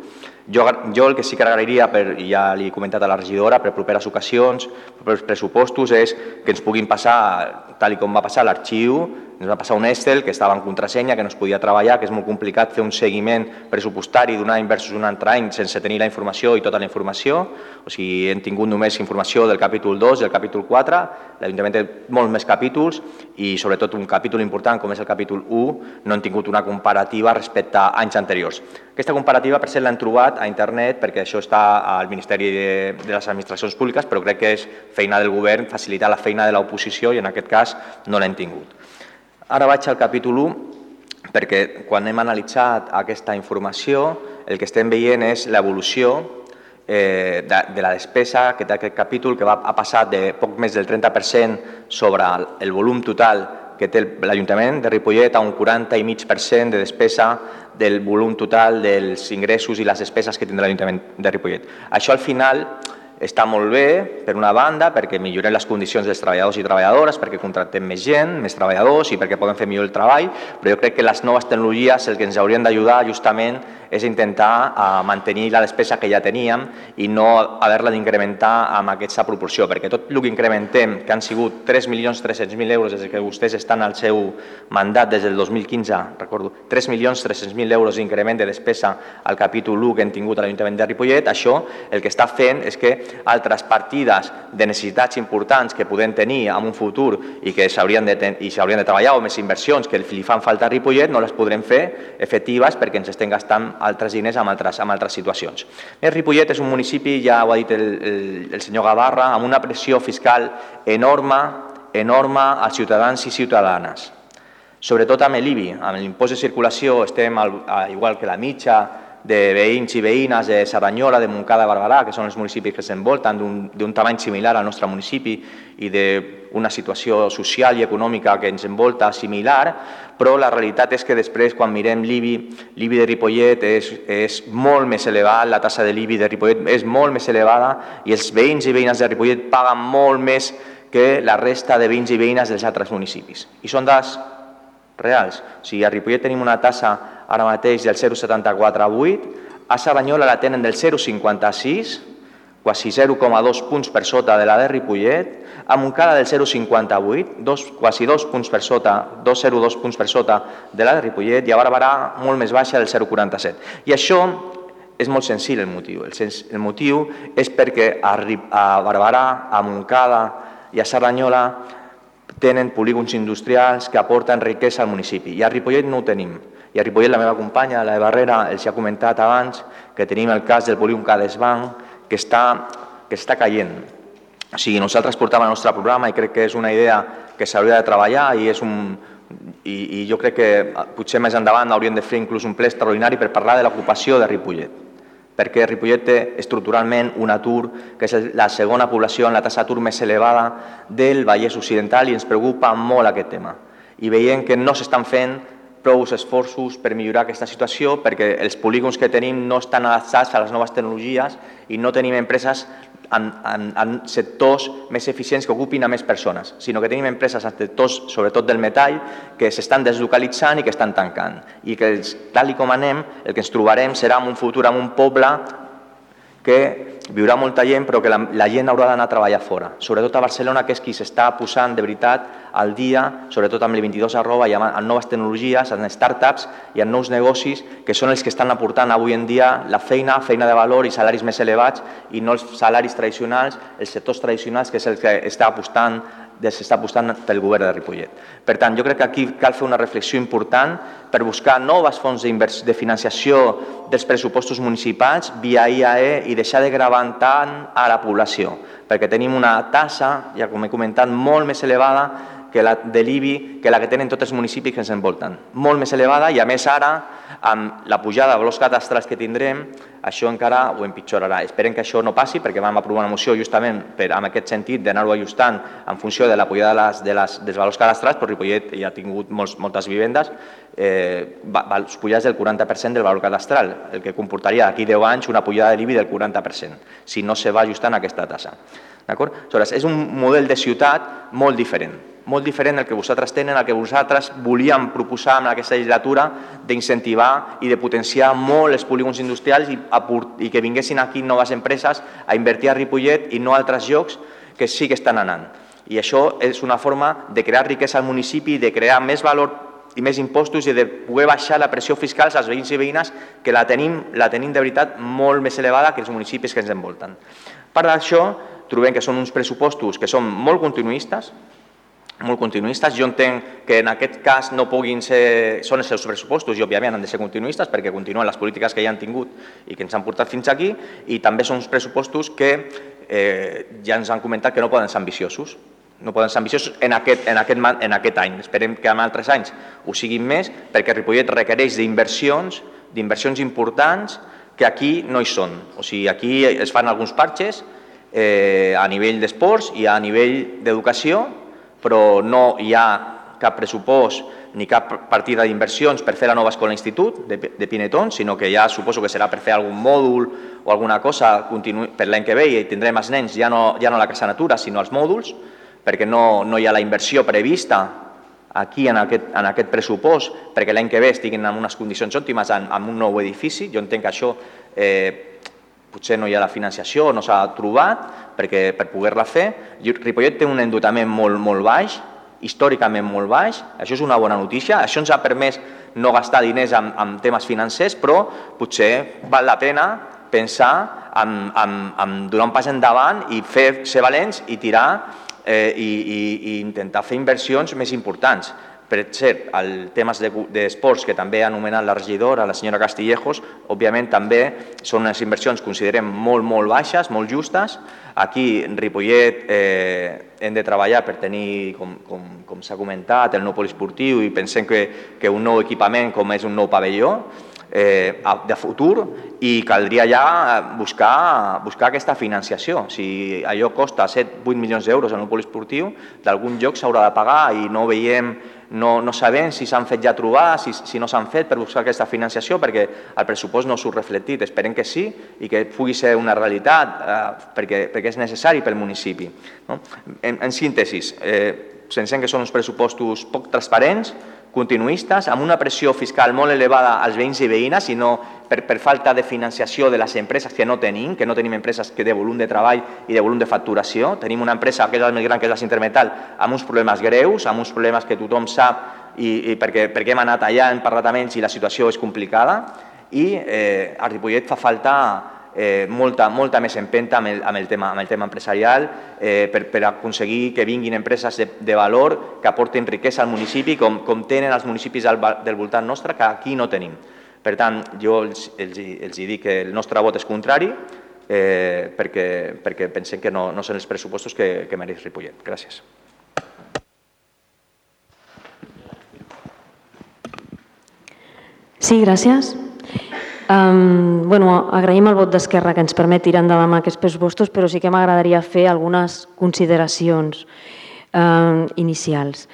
Jo, jo el que sí que agrairia, per, ja li he comentat a la regidora, per properes ocasions, per pressupostos, és que ens puguin passar, tal i com va passar l'arxiu, ens va passar un Excel que estava en contrasenya, que no es podia treballar, que és molt complicat fer un seguiment pressupostari d'un any versus un altre any sense tenir la informació i tota la informació. O sigui, hem tingut només informació del capítol 2 i el capítol 4, l'Ajuntament té molts més capítols i sobretot un capítol important com és el capítol 1 no han tingut una comparativa respecte a anys anteriors. Aquesta comparativa per cert l'han trobat a internet perquè això està al Ministeri de, de les Administracions Públiques però crec que és feina del govern facilitar la feina de l'oposició i en aquest cas no l'hem tingut. Ara vaig al capítol 1 perquè quan hem analitzat aquesta informació el que estem veient és l'evolució eh, de, de la despesa que té aquest capítol que va, ha passat de poc més del 30% sobre el, el volum total que té l'Ajuntament de Ripollet a un 40,5% de despesa del volum total dels ingressos i les despeses que tindrà l'Ajuntament de Ripollet. Això al final està molt bé, per una banda, perquè millorem les condicions dels treballadors i treballadores, perquè contractem més gent, més treballadors i perquè poden fer millor el treball, però jo crec que les noves tecnologies el que ens haurien d'ajudar justament és intentar uh, mantenir la despesa que ja teníem i no haver-la d'incrementar amb aquesta proporció, perquè tot el que incrementem, que han sigut 3.300.000 euros des que vostès estan al seu mandat des del 2015, recordo, 3.300.000 euros d'increment de despesa al capítol 1 que hem tingut a l'Ajuntament de Ripollet, això el que està fent és que altres partides de necessitats importants que podem tenir en un futur i que s'haurien de, i s'haurien de treballar o més inversions que li fan falta a Ripollet, no les podrem fer efectives perquè ens estem gastant altres diners en altres, en altres situacions. Més Ripollet és un municipi, ja ho ha dit el, el, el senyor Gavarra, amb una pressió fiscal enorme, enorme als ciutadans i ciutadanes. Sobretot amb l'IBI, amb l'impost de circulació estem al, a, igual que la mitja de veïns i veïnes de Saranyola, de Montcada, Barberà, que són els municipis que s'envolten d'un tamany similar al nostre municipi i d'una situació social i econòmica que ens envolta similar, però la realitat és que després, quan mirem l'IBI, l'IBI de Ripollet és, és molt més elevat, la tassa de l'IBI de Ripollet és molt més elevada i els veïns i veïnes de Ripollet paguen molt més que la resta de veïns i veïnes dels altres municipis. I són dades reals. O sigui, a Ripollet tenim una tassa ara mateix del 0,74 a 8, a Saranyola la tenen del 0,56, quasi 0,2 punts per sota de la de Ripollet, a Montcada del 0,58, dos, quasi 2 punts per sota, 2,02 punts per sota de la de Ripollet, i a Barberà molt més baixa del 0,47. I això és molt senzill el motiu. El, sens, el motiu és perquè a, a Barberà, a Montcada i a Saranyola tenen polígons industrials que aporten riquesa al municipi. I a Ripollet no ho tenim. I a Ripollet la meva companya, la de Barrera, els ha comentat abans que tenim el cas del polígon Cadesbanc que està, que està caient. O sigui, nosaltres portàvem el nostre programa i crec que és una idea que s'hauria de treballar i és un, i, i jo crec que potser més endavant hauríem de fer inclús un ple extraordinari per parlar de l'ocupació de Ripollet perquè Ripollet té estructuralment un atur que és la segona població en la tassa d'atur més elevada del Vallès Occidental i ens preocupa molt aquest tema. I veiem que no s'estan fent prou esforços per millorar aquesta situació perquè els polígons que tenim no estan adaptats a les noves tecnologies i no tenim empreses en, en, en sectors més eficients que ocupin a més persones, sinó que tenim empreses en sectors, sobretot del metall, que s'estan deslocalitzant i que estan tancant. I que, tal i com anem, el que ens trobarem serà en un futur en un poble que viurà molta gent però que la, la gent haurà d'anar a treballar fora. Sobretot a Barcelona, que és qui s'està posant de veritat al dia, sobretot amb l'22 arroba i amb, amb noves tecnologies, en startups i en nous negocis que són els que estan aportant avui en dia la feina, feina de valor i salaris més elevats i no els salaris tradicionals, els sectors tradicionals, que és el que està apostant s'està apostant pel govern de Ripollet. Per tant, jo crec que aquí cal fer una reflexió important per buscar noves fonts de financiació dels pressupostos municipals via IAE i deixar de gravar tant a la població, perquè tenim una tassa, ja com he comentat, molt més elevada que la de l'IBI, que la que tenen tots els municipis que ens envolten. Molt més elevada i a més ara, amb la pujada de valors catastrals que tindrem, això encara ho empitjorarà. Esperem que això no passi perquè vam aprovar una moció justament per, en aquest sentit d'anar-ho ajustant en funció de la pujada de les, de les, dels valors cadastrals, però Ripollet ja ha tingut molts, moltes vivendes, eh, pujats del 40% del valor cadastral, el que comportaria d'aquí 10 anys una pujada de l'IBI del 40%, si no se va ajustant aquesta tassa. Aleshores, és un model de ciutat molt diferent molt diferent del que vosaltres tenen, el que vosaltres volíem proposar en aquesta legislatura d'incentivar i de potenciar molt els polígons industrials i, i que vinguessin aquí noves empreses a invertir a Ripollet i no a altres llocs que sí que estan anant. I això és una forma de crear riquesa al municipi, de crear més valor i més impostos i de poder baixar la pressió fiscal als veïns i veïnes que la tenim, la tenim de veritat molt més elevada que els municipis que ens envolten. Per això, trobem que són uns pressupostos que són molt continuistes, molt continuistes. Jo entenc que en aquest cas no puguin ser, són els seus pressupostos i òbviament han de ser continuistes perquè continuen les polítiques que ja han tingut i que ens han portat fins aquí i també són uns pressupostos que eh, ja ens han comentat que no poden ser ambiciosos no poden ser ambiciosos en aquest, en aquest, en aquest any. Esperem que en altres anys ho siguin més perquè Ripollet requereix d'inversions, d'inversions importants que aquí no hi són. O sigui, aquí es fan alguns parxes eh, a nivell d'esports i a nivell d'educació però no hi ha cap pressupost ni cap partida d'inversions per fer la nova escola institut de, de Pineton, sinó que ja suposo que serà per fer algun mòdul o alguna cosa per l'any que ve i tindrem els nens ja no, ja no a la Casa Natura, sinó als mòduls, perquè no, no hi ha la inversió prevista aquí en aquest, en aquest pressupost perquè l'any que ve estiguin en unes condicions òptimes en, en un nou edifici. Jo entenc que això eh, potser no hi ha la financiació, no s'ha trobat perquè, per poder-la fer. Ripollet té un endotament molt, molt baix, històricament molt baix, això és una bona notícia, això ens ha permès no gastar diners en, en temes financers, però potser val la pena pensar amb, amb, amb donar un pas endavant i fer, ser valents i tirar eh, i, i, i intentar fer inversions més importants. Per cert, el temes d'esports que també ha anomenat la regidora, la senyora Castillejos, òbviament també són unes inversions, considerem, molt, molt baixes, molt justes. Aquí, Ripollet, eh, hem de treballar per tenir, com, com, com s'ha comentat, el nou poliesportiu i pensem que, que un nou equipament com és un nou pavelló, eh, de futur i caldria ja buscar, buscar aquesta financiació. Si allò costa 7-8 milions d'euros en un poliesportiu, d'algun lloc s'haurà de pagar i no veiem no, no sabem si s'han fet ja trobar, si, si no s'han fet per buscar aquesta financiació, perquè el pressupost no surt reflectit. Esperem que sí i que pugui ser una realitat, eh, perquè, perquè és necessari pel municipi. No? En, en síntesis, eh, pensem que són uns pressupostos poc transparents, continuistes, amb una pressió fiscal molt elevada als veïns i veïnes, i no per, per falta de financiació de les empreses que no tenim, que no tenim empreses que de volum de treball i de volum de facturació. Tenim una empresa que és la més gran, que és la Sintermetal, amb uns problemes greus, amb uns problemes que tothom sap i, i perquè, perquè hem anat allà, hem parlat amb ells i la situació és complicada i eh, a Ripollet fa falta eh, molta, molta més empenta amb el, amb el, tema, amb el tema empresarial eh, per, per aconseguir que vinguin empreses de, de valor que aportin riquesa al municipi com, com tenen els municipis del, del voltant nostre que aquí no tenim. Per tant, jo els, els, els dic que el nostre vot és contrari eh, perquè, perquè pensem que no, no són els pressupostos que, que mereix Ripollet. Gràcies. Sí, gràcies. Um, bueno, agraïm el vot d'Esquerra que ens permet tirar endavant aquests pressupostos, però sí que m'agradaria fer algunes consideracions um, inicials.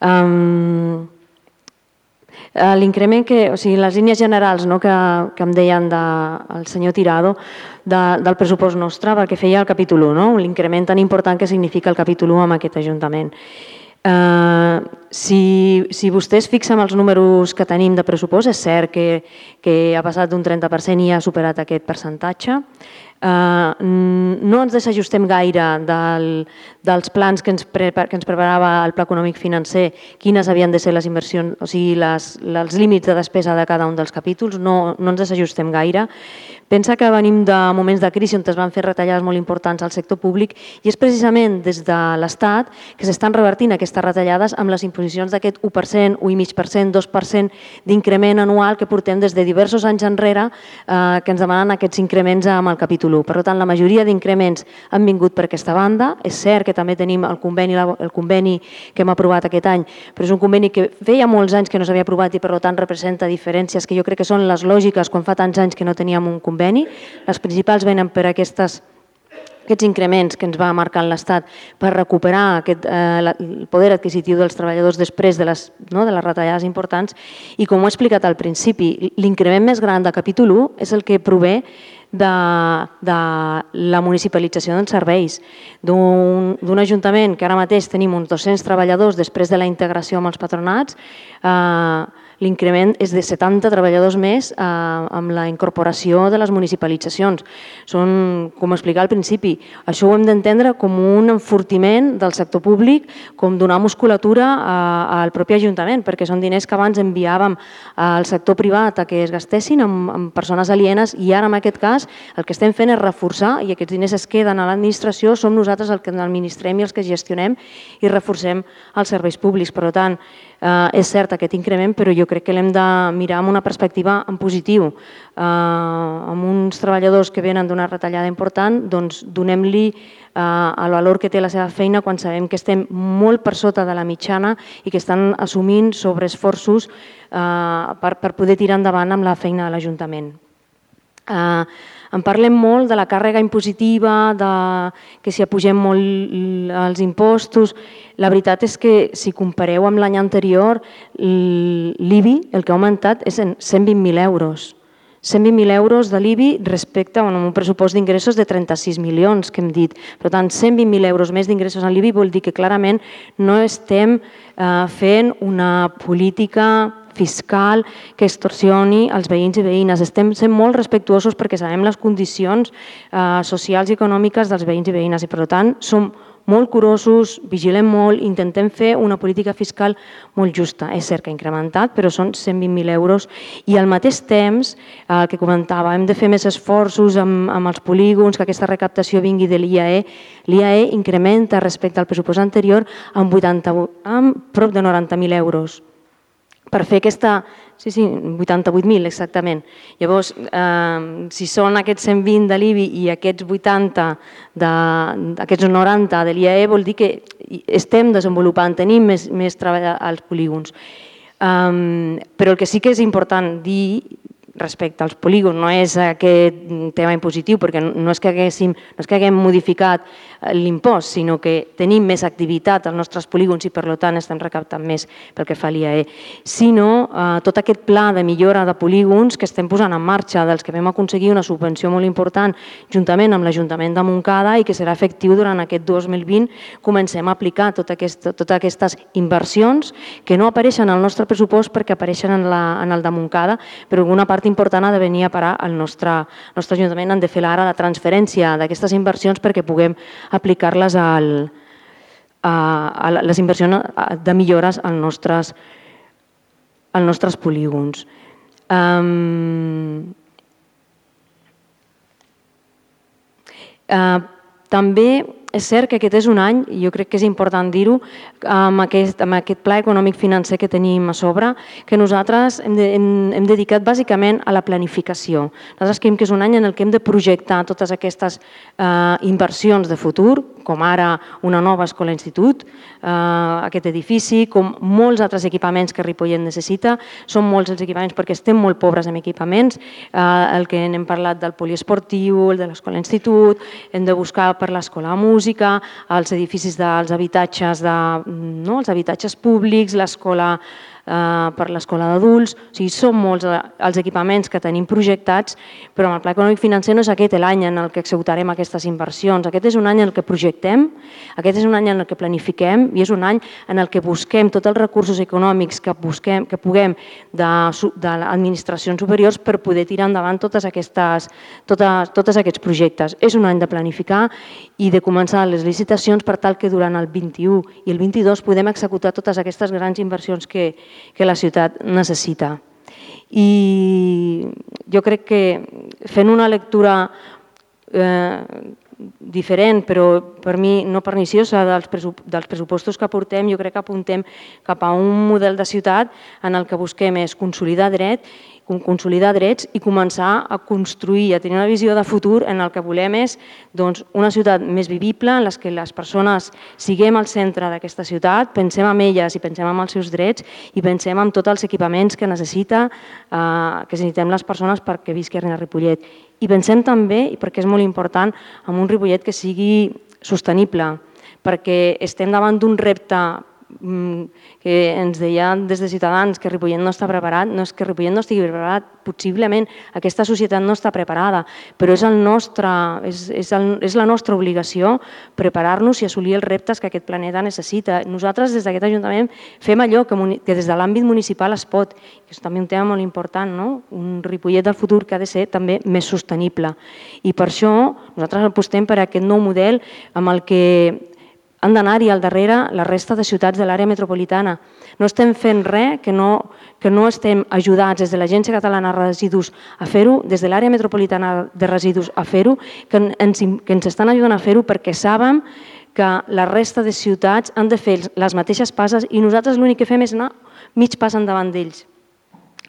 Um, L'increment que, o sigui, les línies generals no, que, que em deien de, el senyor Tirado de, del pressupost nostre, perquè feia el capítol 1, no? l'increment tan important que significa el capítol 1 amb aquest Ajuntament. Uh, si, si vostès fixen els números que tenim de pressupost, és cert que, que ha passat d'un 30% i ha superat aquest percentatge. Uh, no ens desajustem gaire del, dels plans que ens, pre, que ens preparava el Pla Econòmic Financer, quines havien de ser les inversions, o sigui, les, els límits de despesa de cada un dels capítols, no, no ens desajustem gaire. Pensa que venim de moments de crisi on es van fer retallades molt importants al sector públic i és precisament des de l'Estat que s'estan revertint aquestes retallades amb les imposicions d'aquest 1%, 1,5%, 2% d'increment anual que portem des de diversos anys enrere eh, que ens demanen aquests increments amb el capítol 1. Per tant, la majoria d'increments han vingut per aquesta banda. És cert que també tenim el conveni, el conveni que hem aprovat aquest any, però és un conveni que feia molts anys que no s'havia aprovat i per tant representa diferències que jo crec que són les lògiques quan fa tants anys que no teníem un conveni conveni. Les principals venen per aquestes aquests increments que ens va marcar l'Estat per recuperar aquest, eh, el poder adquisitiu dels treballadors després de les, no, de les retallades importants i com ho he explicat al principi, l'increment més gran de capítol 1 és el que prové de, de la municipalització dels serveis, d'un ajuntament que ara mateix tenim uns 200 treballadors després de la integració amb els patronats, eh, l'increment és de 70 treballadors més eh, amb la incorporació de les municipalitzacions. Són, com explicar al principi, això ho hem d'entendre com un enfortiment del sector públic, com donar musculatura a, al propi Ajuntament, perquè són diners que abans enviàvem al sector privat a que es gastessin amb, amb persones alienes i ara en aquest cas el que estem fent és reforçar i aquests diners es queden a l'administració, som nosaltres els que administrem i els que gestionem i reforcem els serveis públics. Per tant, Eh, és cert aquest increment, però jo crec que l'hem de mirar amb una perspectiva en positiu. Eh, amb uns treballadors que venen d'una retallada important, doncs donem-li eh, el valor que té la seva feina quan sabem que estem molt per sota de la mitjana i que estan assumint sobreesforços eh, per, per poder tirar endavant amb la feina de l'Ajuntament. Eh, en parlem molt de la càrrega impositiva, de que si apugem molt els impostos. La veritat és que si compareu amb l'any anterior, l'IBI, el que ha augmentat, és en 120.000 euros. 120.000 euros de l'IBI respecte a un pressupost d'ingressos de 36 milions que hem dit. Per tant, 120.000 euros més d'ingressos en l'IBI vol dir que clarament no estem eh, fent una política fiscal que extorsioni els veïns i veïnes. Estem sent molt respectuosos perquè sabem les condicions eh, socials i econòmiques dels veïns i veïnes i, per tant, som molt curosos, vigilem molt, intentem fer una política fiscal molt justa. És cert que ha incrementat, però són 120.000 euros i al mateix temps, el que comentava, hem de fer més esforços amb, amb els polígons, que aquesta recaptació vingui de l'IAE. L'IAE incrementa respecte al pressupost anterior amb, 80, amb prop de 90.000 euros per fer aquesta... Sí, sí, 88.000 exactament. Llavors, eh, si són aquests 120 de l'IBI i aquests 80, de, aquests 90 de l'IAE, vol dir que estem desenvolupant, tenim més, més treball als polígons. Um, però el que sí que és important dir respecte als polígons, no és aquest tema impositiu, perquè no és que, haguéssim, no és que haguem modificat l'impost, sinó que tenim més activitat als nostres polígons i per tant estem recaptant més pel que fa l'IAE, sinó eh, tot aquest pla de millora de polígons que estem posant en marxa, dels que vam aconseguir una subvenció molt important juntament amb l'Ajuntament de Montcada i que serà efectiu durant aquest 2020, comencem a aplicar tot aquest, totes aquestes inversions que no apareixen al nostre pressupost perquè apareixen en, la, en el de Montcada, però alguna part important ha de venir a parar al nostre, nostre Ajuntament, han de fer ara la transferència d'aquestes inversions perquè puguem aplicar-les al, a, a les inversions de millores als nostres, als nostres polígons. Um, uh, també és cert que aquest és un any, i jo crec que és important dir-ho, amb, aquest, amb aquest pla econòmic financer que tenim a sobre, que nosaltres hem, de, hem, hem dedicat bàsicament a la planificació. Nosaltres creiem que és un any en el que hem de projectar totes aquestes eh, inversions de futur, com ara una nova escola-institut, eh, aquest edifici, com molts altres equipaments que Ripollet necessita. Són molts els equipaments perquè estem molt pobres en equipaments. Eh, el que hem parlat del poliesportiu, el de l'escola-institut, hem de buscar per l'escola de música, els edificis dels habitatges, de, no, els habitatges públics, l'escola eh, per l'escola d'adults, o sigui, són molts eh, els equipaments que tenim projectats, però amb el Pla Econòmic Financer no és aquest l'any en el que executarem aquestes inversions, aquest és un any en el que projectem, aquest és un any en el que planifiquem i és un any en el que busquem tots els recursos econòmics que, busquem, que puguem de, de administracions superiors per poder tirar endavant totes aquestes, totes, tots aquests projectes. És un any de planificar i de començar les licitacions per tal que durant el 21 i el 22 podem executar totes aquestes grans inversions que, que la ciutat necessita. I jo crec que fent una lectura eh, diferent, però per mi no perniciosa dels, dels pressupostos que portem, jo crec que apuntem cap a un model de ciutat en el que busquem és consolidar dret consolidar drets i començar a construir, a tenir una visió de futur en el que volem és doncs, una ciutat més vivible, en les que les persones siguem al centre d'aquesta ciutat, pensem en elles i pensem en els seus drets i pensem en tots els equipaments que necessita, eh, que necessitem les persones perquè visquin a Ripollet. I pensem també, i perquè és molt important, en un Ripollet que sigui sostenible, perquè estem davant d'un repte que ens deien des de Ciutadans que Ripollet no està preparat, no és que Ripollet no estigui preparat, possiblement aquesta societat no està preparada, però és, el nostre, és, és, el, és la nostra obligació preparar-nos i assolir els reptes que aquest planeta necessita. Nosaltres des d'aquest Ajuntament fem allò que, que des de l'àmbit municipal es pot, que és també un tema molt important, no? un Ripollet del futur que ha de ser també més sostenible. I per això nosaltres apostem per aquest nou model amb el que han d'anar-hi al darrere la resta de ciutats de l'àrea metropolitana. No estem fent res que no, que no estem ajudats des de l'Agència Catalana de Residus a fer-ho, des de l'àrea metropolitana de residus a fer-ho, que, ens, que ens estan ajudant a fer-ho perquè saben que la resta de ciutats han de fer les mateixes passes i nosaltres l'únic que fem és anar mig pas endavant d'ells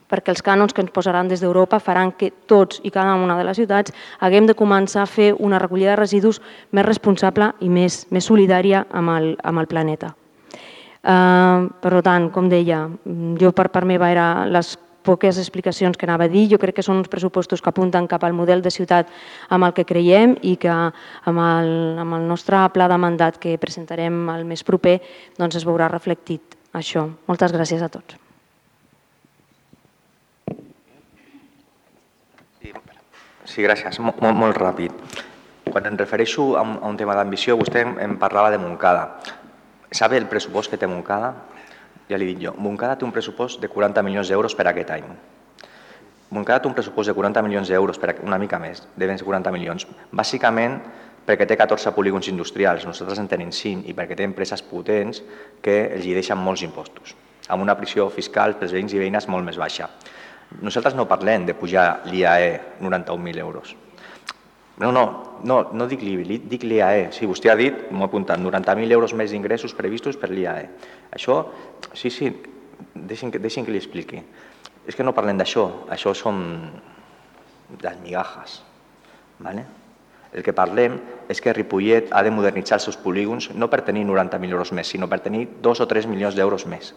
perquè els cànons que ens posaran des d'Europa faran que tots i cada una de les ciutats haguem de començar a fer una recollida de residus més responsable i més, més solidària amb el, amb el planeta. Uh, per tant, com deia, jo per part meva era les poques explicacions que anava a dir. Jo crec que són uns pressupostos que apunten cap al model de ciutat amb el que creiem i que amb el, amb el nostre pla de mandat que presentarem el mes proper doncs es veurà reflectit això. Moltes gràcies a tots. Sí, gràcies. Molt, molt, molt ràpid. Quan em refereixo a un, a un tema d'ambició, vostè em, em parlava de Moncada. Sabe el pressupost que té Moncada? Ja li dic jo. Moncada té un pressupost de 40 milions d'euros per aquest any. Moncada té un pressupost de 40 milions d'euros, per una mica més, ser 40 milions, bàsicament perquè té 14 polígons industrials, nosaltres en tenim 5, i perquè té empreses potents que els hi deixen molts impostos, amb una pressió fiscal pels veïns i veïnes molt més baixa. Nosaltres no parlem de pujar l'IAE 91.000 euros. No, no, no, no dic l'IBI, dic l'IAE. Sí, vostè ha dit, m'ho he apuntat, 90.000 euros més d'ingressos previstos per l'IAE. Això, sí, sí, deixin, deixin que li expliqui. És que no parlem d'això, això són les migajas. ¿vale? El que parlem és que Ripollet ha de modernitzar els seus polígons no per tenir 90.000 euros més, sinó per tenir 2 o 3 milions d'euros més.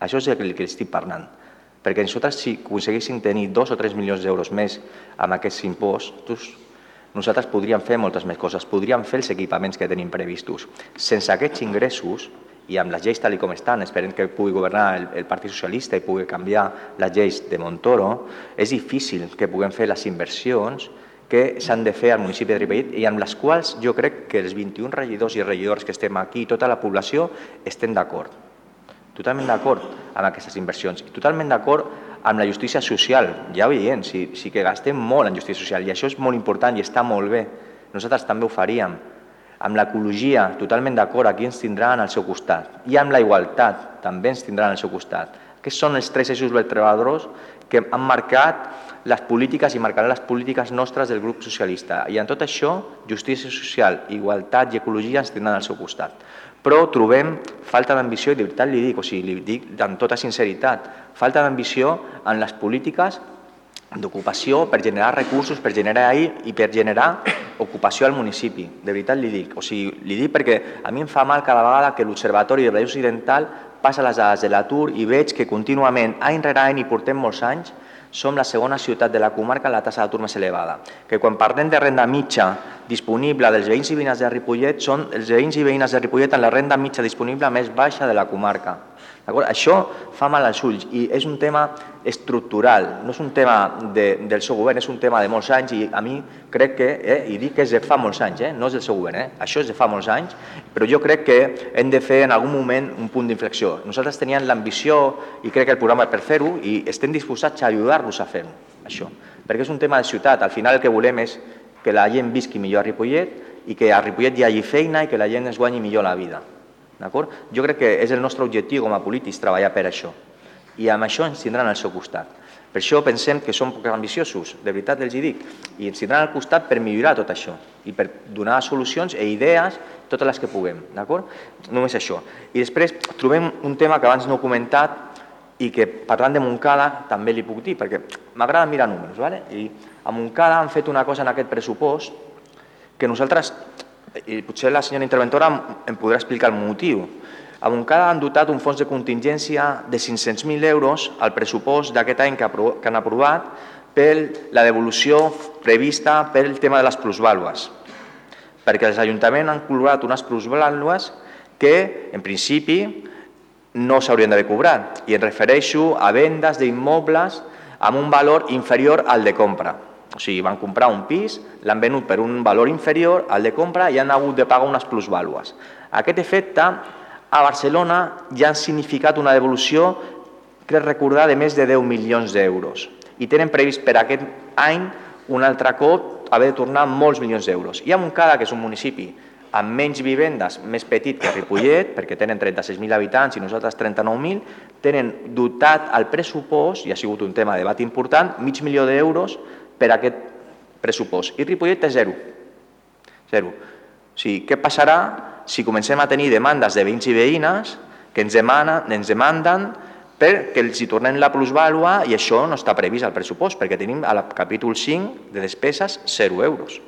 Això és el que estic parlant. Perquè nosaltres, si aconseguíssim tenir 2 o 3 milions d'euros més amb aquests impostos, nosaltres podríem fer moltes més coses, podríem fer els equipaments que tenim previstos. Sense aquests ingressos, i amb les lleis tal com estan, esperem que pugui governar el, el Partit Socialista i pugui canviar les lleis de Montoro, és difícil que puguem fer les inversions que s'han de fer al municipi de Ripollet i amb les quals jo crec que els 21 regidors i regidors que estem aquí i tota la població estem d'acord. Totalment d'acord amb aquestes inversions i totalment d'acord amb la justícia social. Ja ho veiem, sí, sí que gastem molt en justícia social i això és molt important i està molt bé. Nosaltres també ho faríem. Amb l'ecologia, totalment d'acord, aquí ens tindran al seu costat. I amb la igualtat, també ens tindran al seu costat. Aquests són els tres eixos vertebradors que han marcat les polítiques i marcaran les polítiques nostres del grup socialista. I en tot això, justícia social, igualtat i ecologia ens tindran al seu costat. Però trobem falta d'ambició, i de veritat li dic, o sigui, li dic amb tota sinceritat, falta d'ambició en les polítiques d'ocupació per generar recursos, per generar ahir i per generar ocupació al municipi. De veritat li dic. O sigui, li dic perquè a mi em fa mal cada vegada que l'Observatori de la Occidental passa les dades de l'atur i veig que contínuament, any rere any, i portem molts anys, som la segona ciutat de la comarca amb la tassa d'atur més elevada. Que quan parlem de renda mitja disponible dels veïns i veïnes de Ripollet, són els veïns i veïnes de Ripollet amb la renda mitja disponible més baixa de la comarca. Això fa mal als ulls i és un tema estructural, no és un tema de, del seu govern, és un tema de molts anys i a mi crec que, eh, i dic que és de fa molts anys, eh, no és del seu govern, eh, això és de fa molts anys, però jo crec que hem de fer en algun moment un punt d'inflexió. Nosaltres teníem l'ambició i crec que el programa per fer-ho i estem disposats a ajudar-los a fer això, perquè és un tema de ciutat, al final el que volem és que la gent visqui millor a Ripollet i que a Ripollet hi hagi feina i que la gent es guanyi millor la vida. D'acord? Jo crec que és el nostre objectiu com a polítics treballar per això. I amb això ens tindran al seu costat. Per això pensem que som poc ambiciosos, de veritat els hi dic, i ens tindran al costat per millorar tot això i per donar solucions i idees, totes les que puguem, d'acord? Només això. I després trobem un tema que abans no he comentat i que parlant de Montcada també li puc dir, perquè m'agrada mirar números, ¿vale? i a Montcada han fet una cosa en aquest pressupost que nosaltres i potser la senyora interventora em podrà explicar el motiu. A Montcada han dotat un fons de contingència de 500.000 euros al pressupost d'aquest any que, que han aprovat per la devolució prevista pel tema de les plusvàlues. Perquè els ajuntaments han col·locat unes plusvàlues que, en principi, no s'haurien d'haver cobrat. I em refereixo a vendes d'immobles amb un valor inferior al de compra. O sigui, van comprar un pis, l'han venut per un valor inferior al de compra i han hagut de pagar unes plusvàlues. Aquest efecte a Barcelona ja han significat una devolució, crec recordar, de més de 10 milions d'euros. I tenen previst per aquest any un altre cop haver de tornar molts milions d'euros. I a Montcada, que és un municipi amb menys vivendes, més petit que Ripollet, perquè tenen 36.000 habitants i nosaltres 39.000, tenen dotat al pressupost, i ha sigut un tema de debat important, mig milió d'euros per aquest pressupost. I Ripollet té zero. Zero. O sigui, què passarà si comencem a tenir demandes de veïns i veïnes que ens, demanen, ens demanden perquè els hi tornem la plusvàlua i això no està previst al pressupost, perquè tenim al capítol 5 de despeses 0 euros.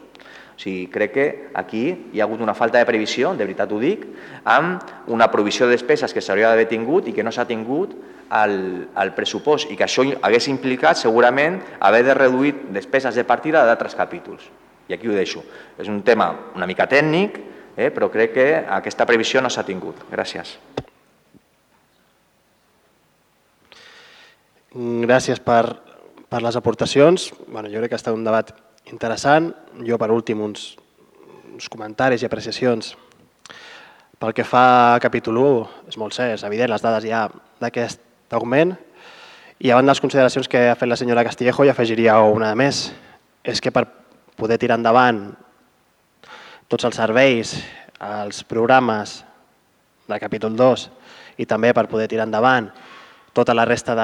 O sigui, crec que aquí hi ha hagut una falta de previsió, de veritat ho dic, amb una provisió de despeses que s'hauria d'haver tingut i que no s'ha tingut al, al pressupost i que això hagués implicat segurament haver de reduir despeses de partida d'altres capítols. I aquí ho deixo. És un tema una mica tècnic, eh, però crec que aquesta previsió no s'ha tingut. Gràcies. Gràcies per, per les aportacions. Bueno, jo crec que ha estat un debat interessant. Jo, per últim, uns, uns comentaris i apreciacions. Pel que fa a capítol 1, és molt cert, és evident, les dades ja d'aquest d'augment. I abans de les consideracions que ha fet la senyora Castillejo, hi afegiria una de més. És que per poder tirar endavant tots els serveis, els programes de capítol 2 i també per poder tirar endavant tota la resta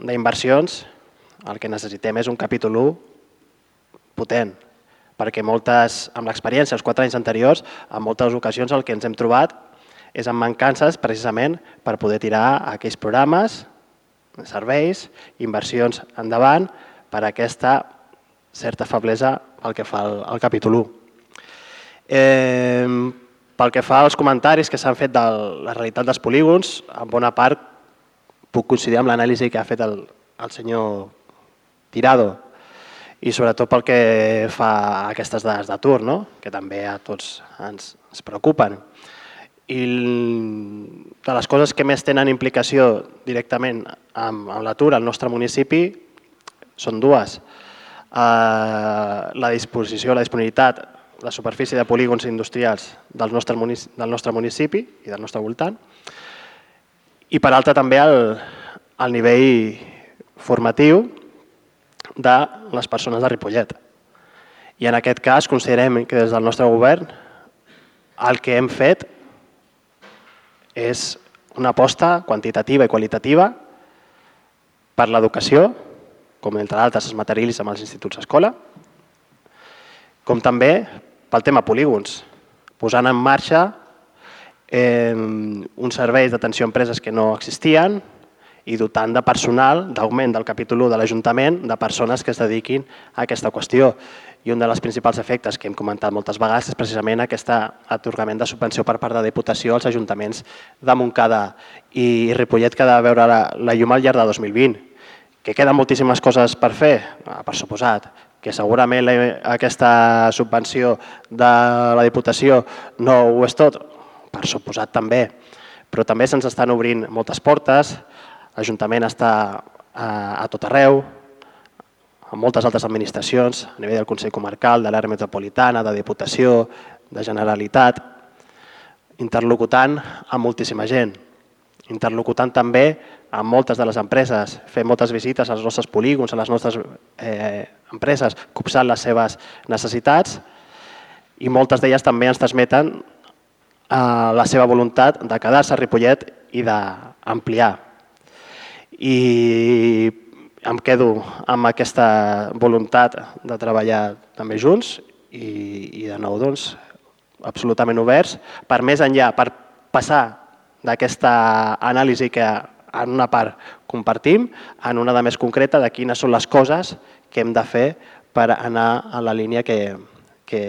d'inversions, el que necessitem és un capítol 1 potent, perquè moltes, amb l'experiència, els quatre anys anteriors, en moltes ocasions el que ens hem trobat és amb mancances precisament per poder tirar aquells programes, serveis, inversions endavant per aquesta certa feblesa pel que fa al, al capítol 1. Eh, pel que fa als comentaris que s'han fet de la realitat dels polígons, en bona part puc coincidir amb l'anàlisi que ha fet el, el senyor Tirado i sobretot pel que fa a aquestes dades d'atur, no? que també a tots ens, ens preocupen. I de les coses que més tenen implicació directament amb, amb l'atur al nostre municipi són dues. Uh, la disposició, la disponibilitat, la superfície de polígons industrials del nostre, munici del nostre municipi i del nostre voltant. I per altra també el, el nivell formatiu de les persones de Ripollet. I en aquest cas considerem que des del nostre govern el que hem fet és una aposta quantitativa i qualitativa per l'educació, com entre altres es materialitza amb els instituts d'escola, com també pel tema polígons, posant en marxa eh, uns serveis d'atenció a empreses que no existien i dotant de personal, d'augment del capítol 1 de l'Ajuntament, de persones que es dediquin a aquesta qüestió. I un dels principals efectes que hem comentat moltes vegades és precisament aquest atorgament de subvenció per part de Diputació als ajuntaments de Montcada i Ripollet que ha de veure la, la llum al llarg de 2020. Que queden moltíssimes coses per fer? Ah, per suposat. Que segurament la, aquesta subvenció de la Diputació no ho és tot? Per suposat també. Però també se'ns estan obrint moltes portes, l'Ajuntament està a, a tot arreu, amb moltes altres administracions, a nivell del Consell Comarcal, de l'àrea metropolitana, de Diputació, de Generalitat, interlocutant amb moltíssima gent, interlocutant també amb moltes de les empreses, fent moltes visites als nostres polígons, a les nostres eh, empreses, copsant les seves necessitats i moltes d'elles també ens transmeten eh, la seva voluntat de quedar-se a Ripollet i d'ampliar. I em quedo amb aquesta voluntat de treballar també junts i, i de nou doncs, absolutament oberts per més enllà, per passar d'aquesta anàlisi que en una part compartim, en una de més concreta de quines són les coses que hem de fer per anar a la línia que, que,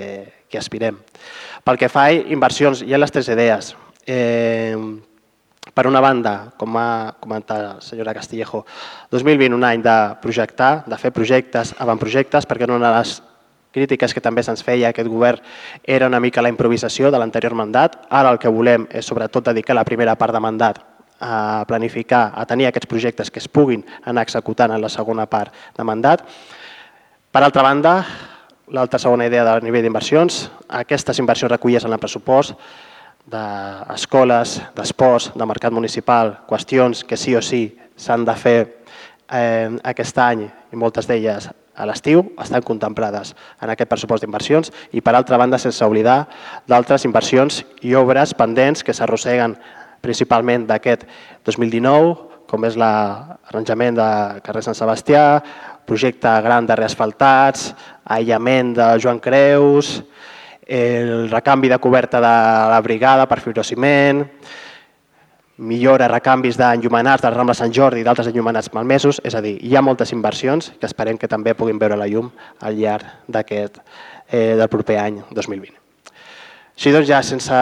que aspirem. Pel que fa a inversions, hi ha les tres idees. Eh, per una banda, com ha comentat la senyora Castillejo, 2020 un any de projectar, de fer projectes, avantprojectes, perquè una de les crítiques que també se'ns feia a aquest govern era una mica la improvisació de l'anterior mandat. Ara el que volem és sobretot dedicar la primera part de mandat a planificar, a tenir aquests projectes que es puguin anar executant en la segona part de mandat. Per altra banda, l'altra segona idea del nivell d'inversions, aquestes inversions recollides en el pressupost d'escoles, d'esports, de mercat municipal, qüestions que sí o sí s'han de fer eh, aquest any i moltes d'elles a l'estiu estan contemplades en aquest pressupost d'inversions. I per altra banda sense oblidar d'altres inversions i obres pendents que s'arrosseguen principalment d'aquest 2019 com és l'arranjament de carrer Sant Sebastià, projecte gran de reasfaltats, aïllament de Joan Creus, el recanvi de coberta de la brigada per fibrociment, millora, recanvis d'enllumenats del Rambla Sant Jordi i d'altres enllumenats malmesos, és a dir, hi ha moltes inversions que esperem que també puguin veure la llum al llarg d'aquest eh, del proper any 2020. Així doncs ja sense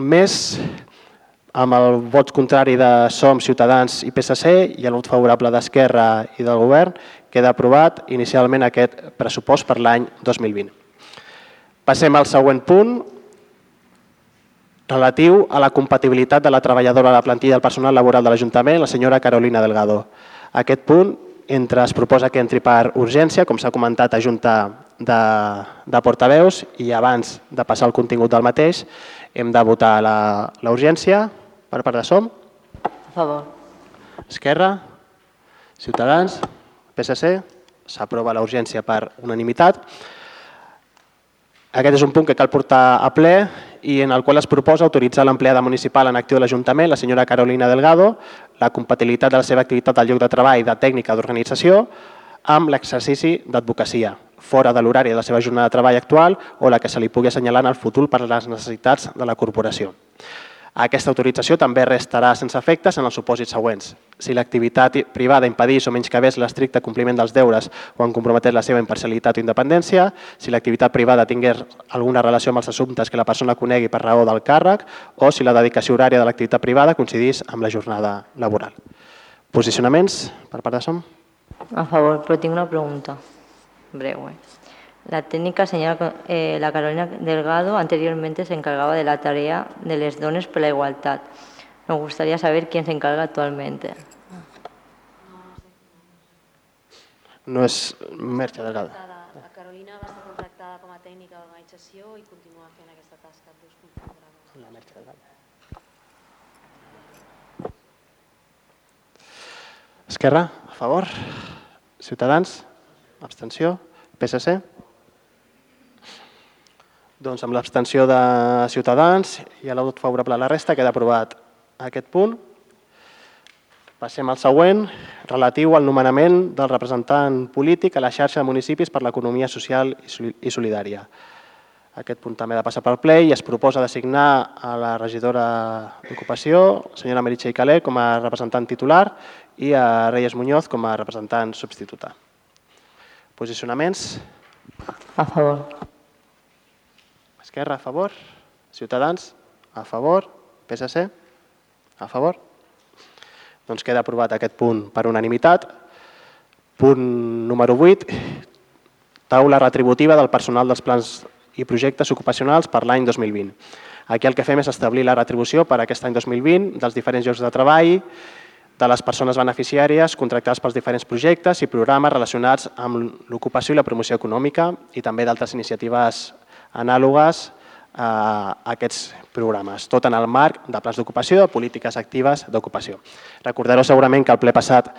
més, amb el vot contrari de SOM, Ciutadans i PSC i el vot favorable d'Esquerra i del Govern, queda aprovat inicialment aquest pressupost per l'any 2020. Passem al següent punt, relatiu a la compatibilitat de la treballadora de la plantilla del personal laboral de l'Ajuntament, la senyora Carolina Delgado. Aquest punt, entre es proposa que entri per urgència, com s'ha comentat a Junta de, de Portaveus, i abans de passar al contingut del mateix, hem de votar la, la urgència per part de SOM, A favor. Esquerra, Ciutadans, PSC, s'aprova la urgència per unanimitat. Aquest és un punt que cal portar a ple i en el qual es proposa autoritzar l'empleada municipal en actiu de l'Ajuntament, la senyora Carolina Delgado, la compatibilitat de la seva activitat al lloc de treball de tècnica d'organització amb l'exercici d'advocacia, fora de l'horari de la seva jornada de treball actual o la que se li pugui assenyalar en el futur per les necessitats de la corporació. Aquesta autorització també restarà sense efectes en els supòsits següents. Si l'activitat privada impedís o menys que l'estricte compliment dels deures o en comprometés la seva imparcialitat o independència, si l'activitat privada tingués alguna relació amb els assumptes que la persona conegui per raó del càrrec o si la dedicació horària de l'activitat privada coincidís amb la jornada laboral. Posicionaments per part de SOM? A favor, però tinc una pregunta breu. Eh? La técnica señora eh, la Carolina Delgado anteriormente se encargaba de la tarea de les dones por la igualdad. Me gustaría saber quién se encarga actualmente. No és Merche Delgado. La Carolina va estar contractada com a tècnica d'organització i continua fent aquesta tasca. La Merche Delgado. Esquerra, a favor. Ciutadans, abstenció. PSC. Doncs amb l'abstenció de Ciutadans i a la vot favorable a la resta queda aprovat aquest punt. Passem al següent, relatiu al nomenament del representant polític a la xarxa de municipis per l'economia social i solidària. Aquest punt també ha de passar pel ple i es proposa designar a la regidora d'Ocupació, senyora Meritxell Calé, com a representant titular i a Reyes Muñoz com a representant substituta. Posicionaments? A favor. Esquerra, a favor. Ciutadans, a favor. PSC, a favor. Doncs queda aprovat aquest punt per unanimitat. Punt número 8, taula retributiva del personal dels plans i projectes ocupacionals per l'any 2020. Aquí el que fem és establir la retribució per aquest any 2020 dels diferents llocs de treball, de les persones beneficiàries contractades pels diferents projectes i programes relacionats amb l'ocupació i la promoció econòmica i també d'altres iniciatives anàlogues a aquests programes, tot en el marc de plans d'ocupació, de polítiques actives d'ocupació. Recordareu segurament que el ple passat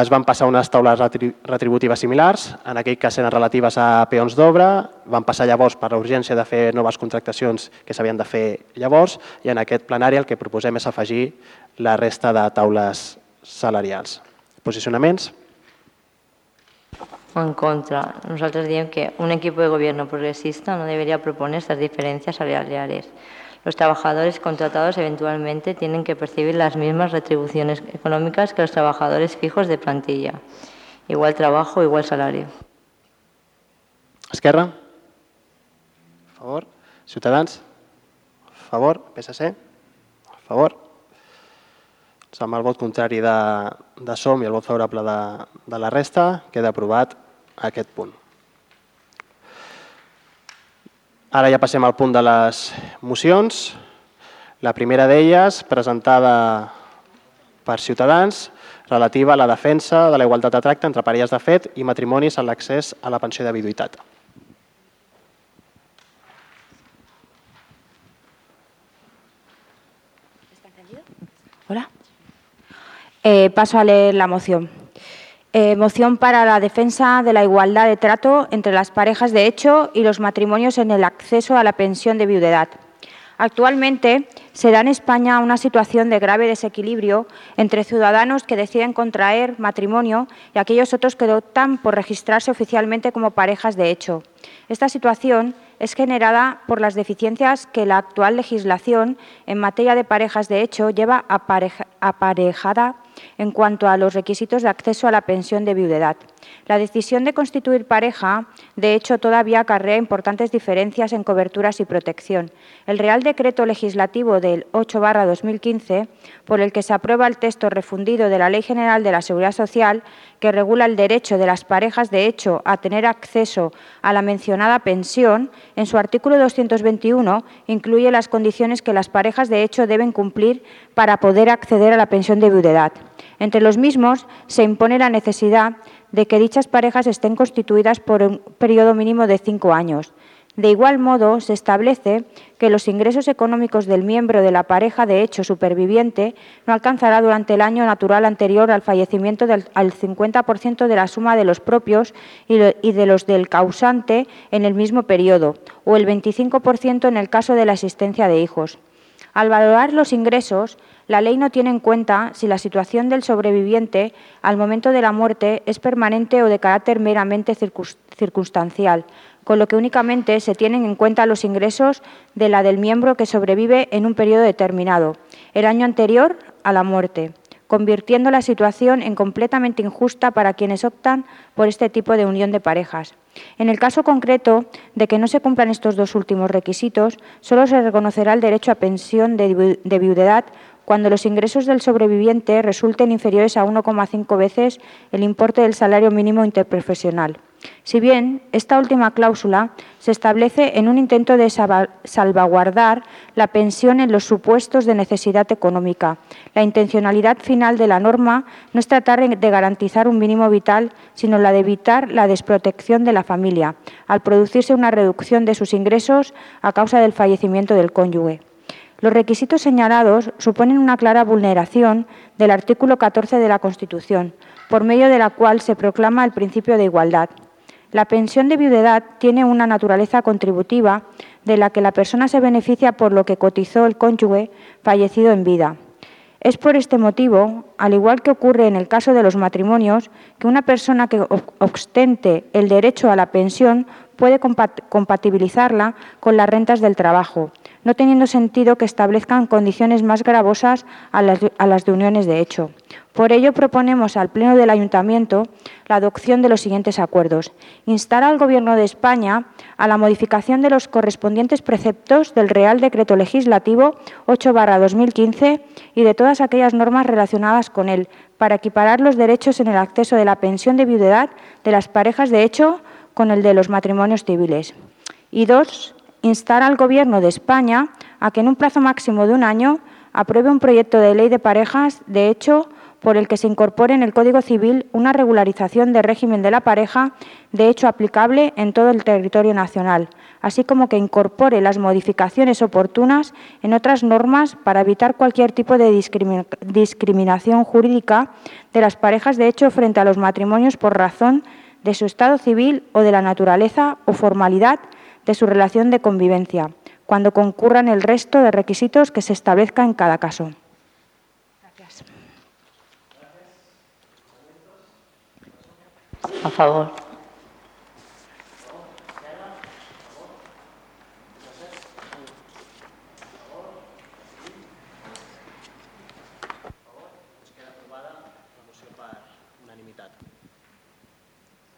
es van passar unes taules retributives similars, en aquell cas eren relatives a peons d'obra, van passar llavors per la urgència de fer noves contractacions que s'havien de fer llavors i en aquest plenari el que proposem és afegir la resta de taules salarials. Posicionaments? En contra. Nosotros decimos que un equipo de gobierno progresista no debería proponer estas diferencias salariales. Los trabajadores contratados eventualmente tienen que percibir las mismas retribuciones económicas que los trabajadores fijos de plantilla. Igual trabajo, igual salario. Esquerra? A favor. Ciutadans? A favor. PSC? A favor. Amb el vot contrari de, de SOM i el vot favorable de, de la resta, queda aprovat aquest punt. Ara ja passem al punt de les mocions. La primera d'elles, presentada per Ciutadans, relativa a la defensa de la igualtat de tracte entre parelles de fet i matrimonis en l'accés a la pensió de viduïtat. Hola. Eh, paso a leer la moción. Eh, moción para la defensa de la igualdad de trato entre las parejas de hecho y los matrimonios en el acceso a la pensión de viudedad. Actualmente se da en España una situación de grave desequilibrio entre ciudadanos que deciden contraer matrimonio y aquellos otros que optan por registrarse oficialmente como parejas de hecho. Esta situación es generada por las deficiencias que la actual legislación en materia de parejas de hecho lleva aparejada en cuanto a los requisitos de acceso a la pensión de viudedad. La decisión de constituir pareja, de hecho, todavía acarrea importantes diferencias en coberturas y protección. El Real Decreto Legislativo del 8-2015, por el que se aprueba el texto refundido de la Ley General de la Seguridad Social, que regula el derecho de las parejas de hecho a tener acceso a la mencionada pensión, en su artículo 221 incluye las condiciones que las parejas de hecho deben cumplir para poder acceder a la pensión de viudedad. Entre los mismos se impone la necesidad de que dichas parejas estén constituidas por un periodo mínimo de cinco años, De igual modo, se establece que los ingresos económicos del miembro de la pareja de hecho superviviente no alcanzará durante el año natural anterior al fallecimiento del, al 50% de la suma de los propios y, y de los del causante en el mismo periodo, o el 25% en el caso de la existencia de hijos. Al valorar los ingresos, la ley no tiene en cuenta si la situación del sobreviviente al momento de la muerte es permanente o de carácter meramente circunstancial, con lo que únicamente se tienen en cuenta los ingresos de la del miembro que sobrevive en un periodo determinado, el año anterior a la muerte, convirtiendo la situación en completamente injusta para quienes optan por este tipo de unión de parejas. En el caso concreto de que no se cumplan estos dos últimos requisitos, solo se reconocerá el derecho a pensión de viudedad cuando los ingresos del sobreviviente resulten inferiores a 1,5 veces el importe del salario mínimo interprofesional. Si bien esta última cláusula se establece en un intento de salvaguardar la pensión en los supuestos de necesidad económica, la intencionalidad final de la norma no es tratar de garantizar un mínimo vital, sino la de evitar la desprotección de la familia, al producirse una reducción de sus ingresos a causa del fallecimiento del cónyuge. Los requisitos señalados suponen una clara vulneración del artículo 14 de la Constitución, por medio de la cual se proclama el principio de igualdad. La pensión de viudedad tiene una naturaleza contributiva de la que la persona se beneficia por lo que cotizó el cónyuge fallecido en vida. Es por este motivo, al igual que ocurre en el caso de los matrimonios, que una persona que ostente el derecho a la pensión puede compatibilizarla con las rentas del trabajo, no teniendo sentido que establezcan condiciones más gravosas a las, de uniones de hecho. Por ello, proponemos al Pleno del Ayuntamiento la adopción de los siguientes acuerdos. Instar al Gobierno de España a la modificación de los correspondientes preceptos del Real Decreto Legislativo 8-2015 y de todas aquellas normas relacionadas con él, para equiparar los derechos en el acceso de la pensión de viudedad de las parejas de hecho con el de los matrimonios civiles. Y dos, instar al Gobierno de España a que en un plazo máximo de un año apruebe un proyecto de ley de parejas, de hecho, por el que se incorpore en el Código Civil una regularización de régimen de la pareja, de hecho aplicable en todo el territorio nacional, así como que incorpore las modificaciones oportunas en otras normas para evitar cualquier tipo de discriminación jurídica de las parejas de hecho frente a los matrimonios por razón de su estado civil o de la naturaleza o formalidad de su relación de convivencia, cuando concurran el resto de requisitos que se establezca en cada caso. Gracias. A favor.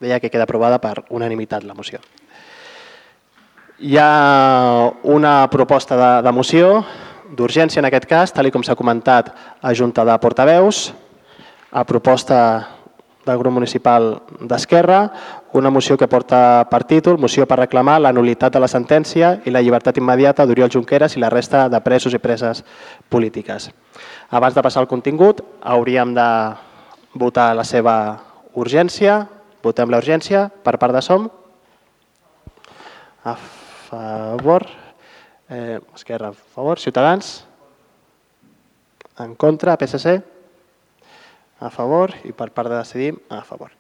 Deia que queda aprovada per unanimitat la moció. Hi ha una proposta de, de moció d'urgència en aquest cas, tal com s'ha comentat a Junta de Portaveus, a proposta del grup municipal d'Esquerra, una moció que porta per títol Moció per reclamar la nulitat de la sentència i la llibertat immediata d'Oriol Junqueras i la resta de presos i preses polítiques. Abans de passar al contingut, hauríem de votar la seva urgència. Votem la urgència per part de SOM. A favor. Eh, Esquerra, a favor. Ciutadans. En contra. PSC. A favor. I per part de Decidim, a favor.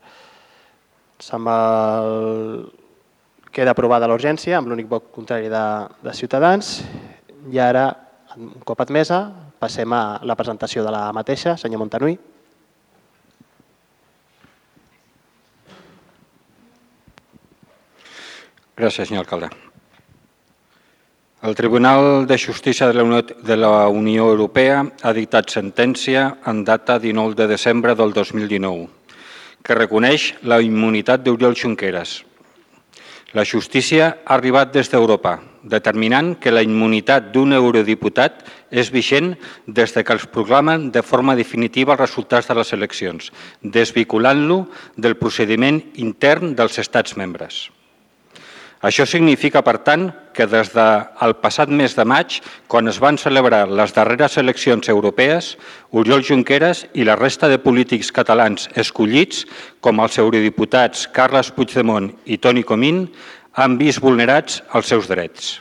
Amb el... Queda aprovada l'urgència amb l'únic vot contrari de, de Ciutadans. I ara, un cop admesa, passem a la presentació de la mateixa. Senyor Montanui. Gràcies, senyor alcalde. El Tribunal de Justícia de la, Unió, Europea ha dictat sentència en data 19 de desembre del 2019 que reconeix la immunitat d'Oriol Junqueras. La justícia ha arribat des d'Europa, determinant que la immunitat d'un eurodiputat és vigent des de que els proclamen de forma definitiva els resultats de les eleccions, desvinculant-lo del procediment intern dels estats membres. Això significa, per tant, que des del passat mes de maig, quan es van celebrar les darreres eleccions europees, Oriol Junqueras i la resta de polítics catalans escollits, com els eurodiputats Carles Puigdemont i Toni Comín, han vist vulnerats els seus drets.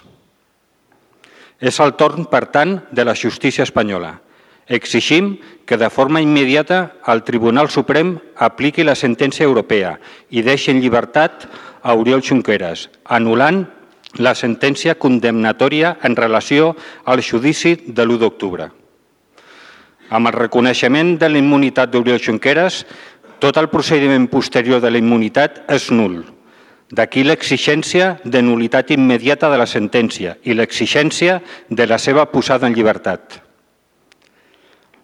És el torn, per tant, de la justícia espanyola. Exigim que de forma immediata el Tribunal Suprem apliqui la sentència europea i deixi en llibertat a Oriol Junqueras, anul·lant la sentència condemnatòria en relació al judici de l'1 d'octubre. Amb el reconeixement de la immunitat d'Oriol Junqueras, tot el procediment posterior de la immunitat és nul. D'aquí l'exigència de nulitat immediata de la sentència i l'exigència de la seva posada en llibertat.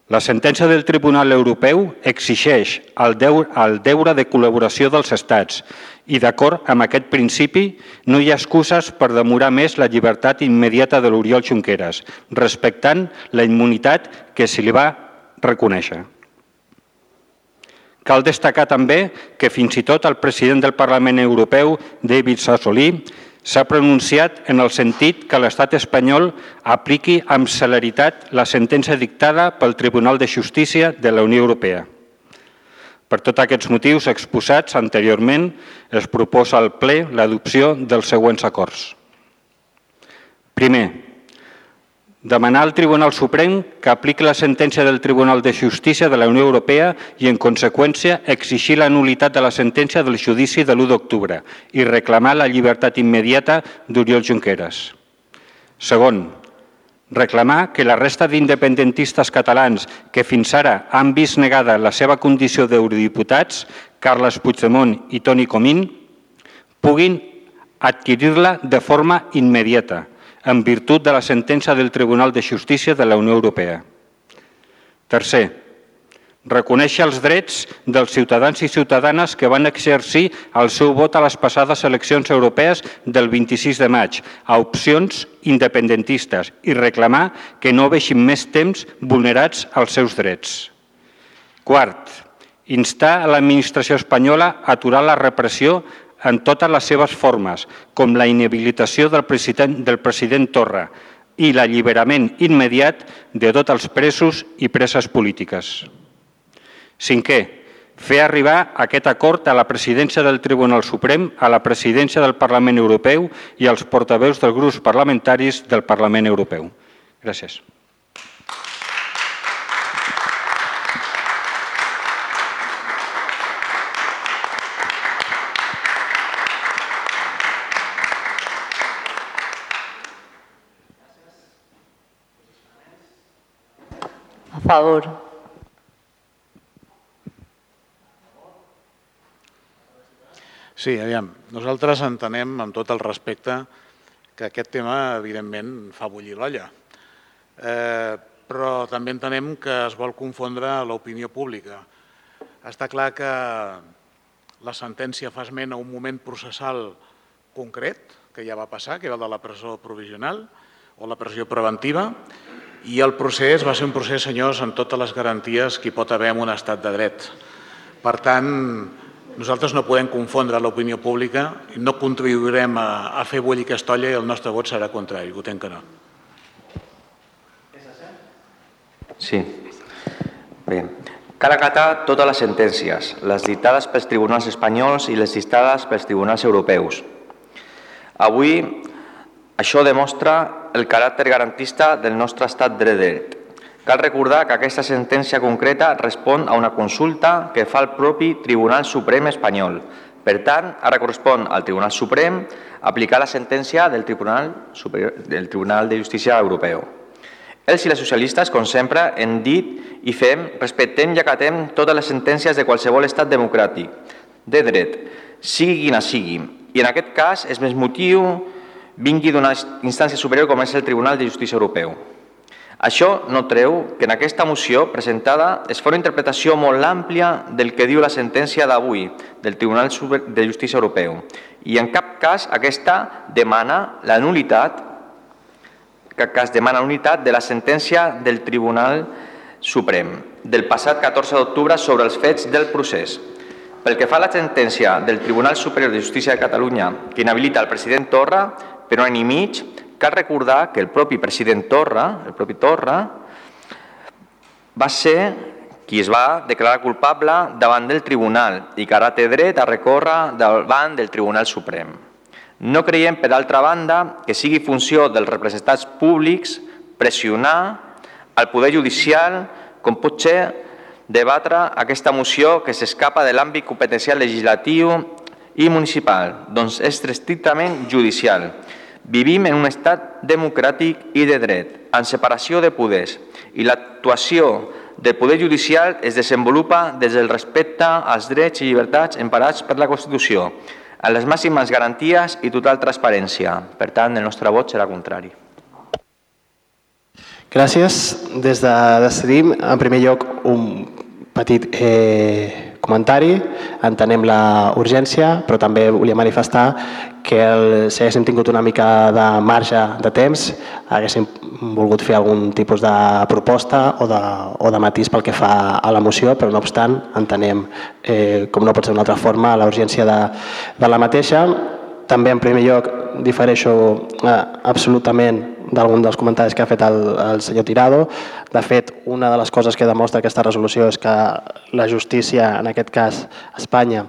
La sentència del Tribunal Europeu exigeix el deure de col·laboració dels estats i, d'acord amb aquest principi, no hi ha excuses per demorar més la llibertat immediata de l'Oriol Junqueras, respectant la immunitat que se li va reconèixer. Cal destacar també que fins i tot el president del Parlament Europeu, David Sassoli, s'ha pronunciat en el sentit que l'estat espanyol apliqui amb celeritat la sentència dictada pel Tribunal de Justícia de la Unió Europea. Per tots aquests motius exposats anteriorment, es proposa al ple l'adopció dels següents acords. Primer, demanar al Tribunal Suprem que apliqui la sentència del Tribunal de Justícia de la Unió Europea i, en conseqüència, exigir la nulitat de la sentència del judici de l'1 d'octubre i reclamar la llibertat immediata d'Oriol Junqueras. Segon, reclamar que la resta d'independentistes catalans que fins ara han vist negada la seva condició d'eurodiputats, Carles Puigdemont i Toni Comín, puguin adquirir-la de forma immediata, en virtut de la sentència del Tribunal de Justícia de la Unió Europea. Tercer, reconèixer els drets dels ciutadans i ciutadanes que van exercir el seu vot a les passades eleccions europees del 26 de maig a opcions independentistes i reclamar que no veixin més temps vulnerats els seus drets. Quart, instar a l'administració espanyola a aturar la repressió en totes les seves formes, com la inhabilitació del president, del president Torra i l'alliberament immediat de tots els presos i preses polítiques. Cinquè, fer arribar aquest acord a la presidència del Tribunal Suprem, a la presidència del Parlament Europeu i als portaveus dels grups parlamentaris del Parlament Europeu. Gràcies. A favor. Sí, aviam, nosaltres entenem amb tot el respecte que aquest tema, evidentment, fa bullir l'olla. Eh, però també entenem que es vol confondre l'opinió pública. Està clar que la sentència fa esment a un moment processal concret, que ja va passar, que era el de la presó provisional o la pressió preventiva, i el procés va ser un procés, senyors, amb totes les garanties que hi pot haver en un estat de dret. Per tant, nosaltres no podem confondre l'opinió pública no contribuirem a, a fer aquesta olla i el nostre vot serà contrari. Votem que no. Sí. Bé. Cal acatar totes les sentències, les dictades pels tribunals espanyols i les dictades pels tribunals europeus. Avui això demostra el caràcter garantista del nostre estat de dret Cal recordar que aquesta sentència concreta respon a una consulta que fa el propi Tribunal Suprem espanyol. Per tant, ara correspon al Tribunal Suprem aplicar la sentència del Tribunal, Superior, del Tribunal de Justícia Europeu. Els i les socialistes, com sempre, hem dit i fem, respectem i acatem totes les sentències de qualsevol estat democràtic, de dret, sigui quina sigui. I en aquest cas és més motiu vingui d'una instància superior com és el Tribunal de Justícia Europeu. Això no treu que en aquesta moció presentada es fa una interpretació molt àmplia del que diu la sentència d'avui del Tribunal de Justícia Europeu i en cap cas aquesta demana la nulitat cap cas demana unitat de la sentència del Tribunal Suprem del passat 14 d'octubre sobre els fets del procés. Pel que fa a la sentència del Tribunal Superior de Justícia de Catalunya que inhabilita el president Torra per un any i mig, Cal recordar que el propi president Torra, el propi Torra, va ser qui es va declarar culpable davant del tribunal i que ara té dret a recórrer davant del Tribunal Suprem. No creiem, per altra banda, que sigui funció dels representats públics pressionar el Poder Judicial com pot ser debatre aquesta moció que s'escapa de l'àmbit competencial legislatiu i municipal, doncs és estrictament judicial. Vivim en un estat democràtic i de dret, en separació de poders, i l'actuació del Poder Judicial es desenvolupa des del respecte als drets i llibertats emparats per la Constitució, a les màximes garanties i total transparència. Per tant, el nostre vot serà contrari. Gràcies. Des de Decidim, en primer lloc, un petit eh, comentari. Entenem la urgència, però també volia manifestar que el, si haguéssim tingut una mica de marge de temps, haguéssim volgut fer algun tipus de proposta o de, o de matís pel que fa a la moció, però no obstant entenem, eh, com no pot ser d'una altra forma, la urgència de, de la mateixa. També, en primer lloc, difereixo eh, absolutament d'algun dels comentaris que ha fet el, el senyor Tirado. De fet, una de les coses que demostra aquesta resolució és que la justícia, en aquest cas Espanya,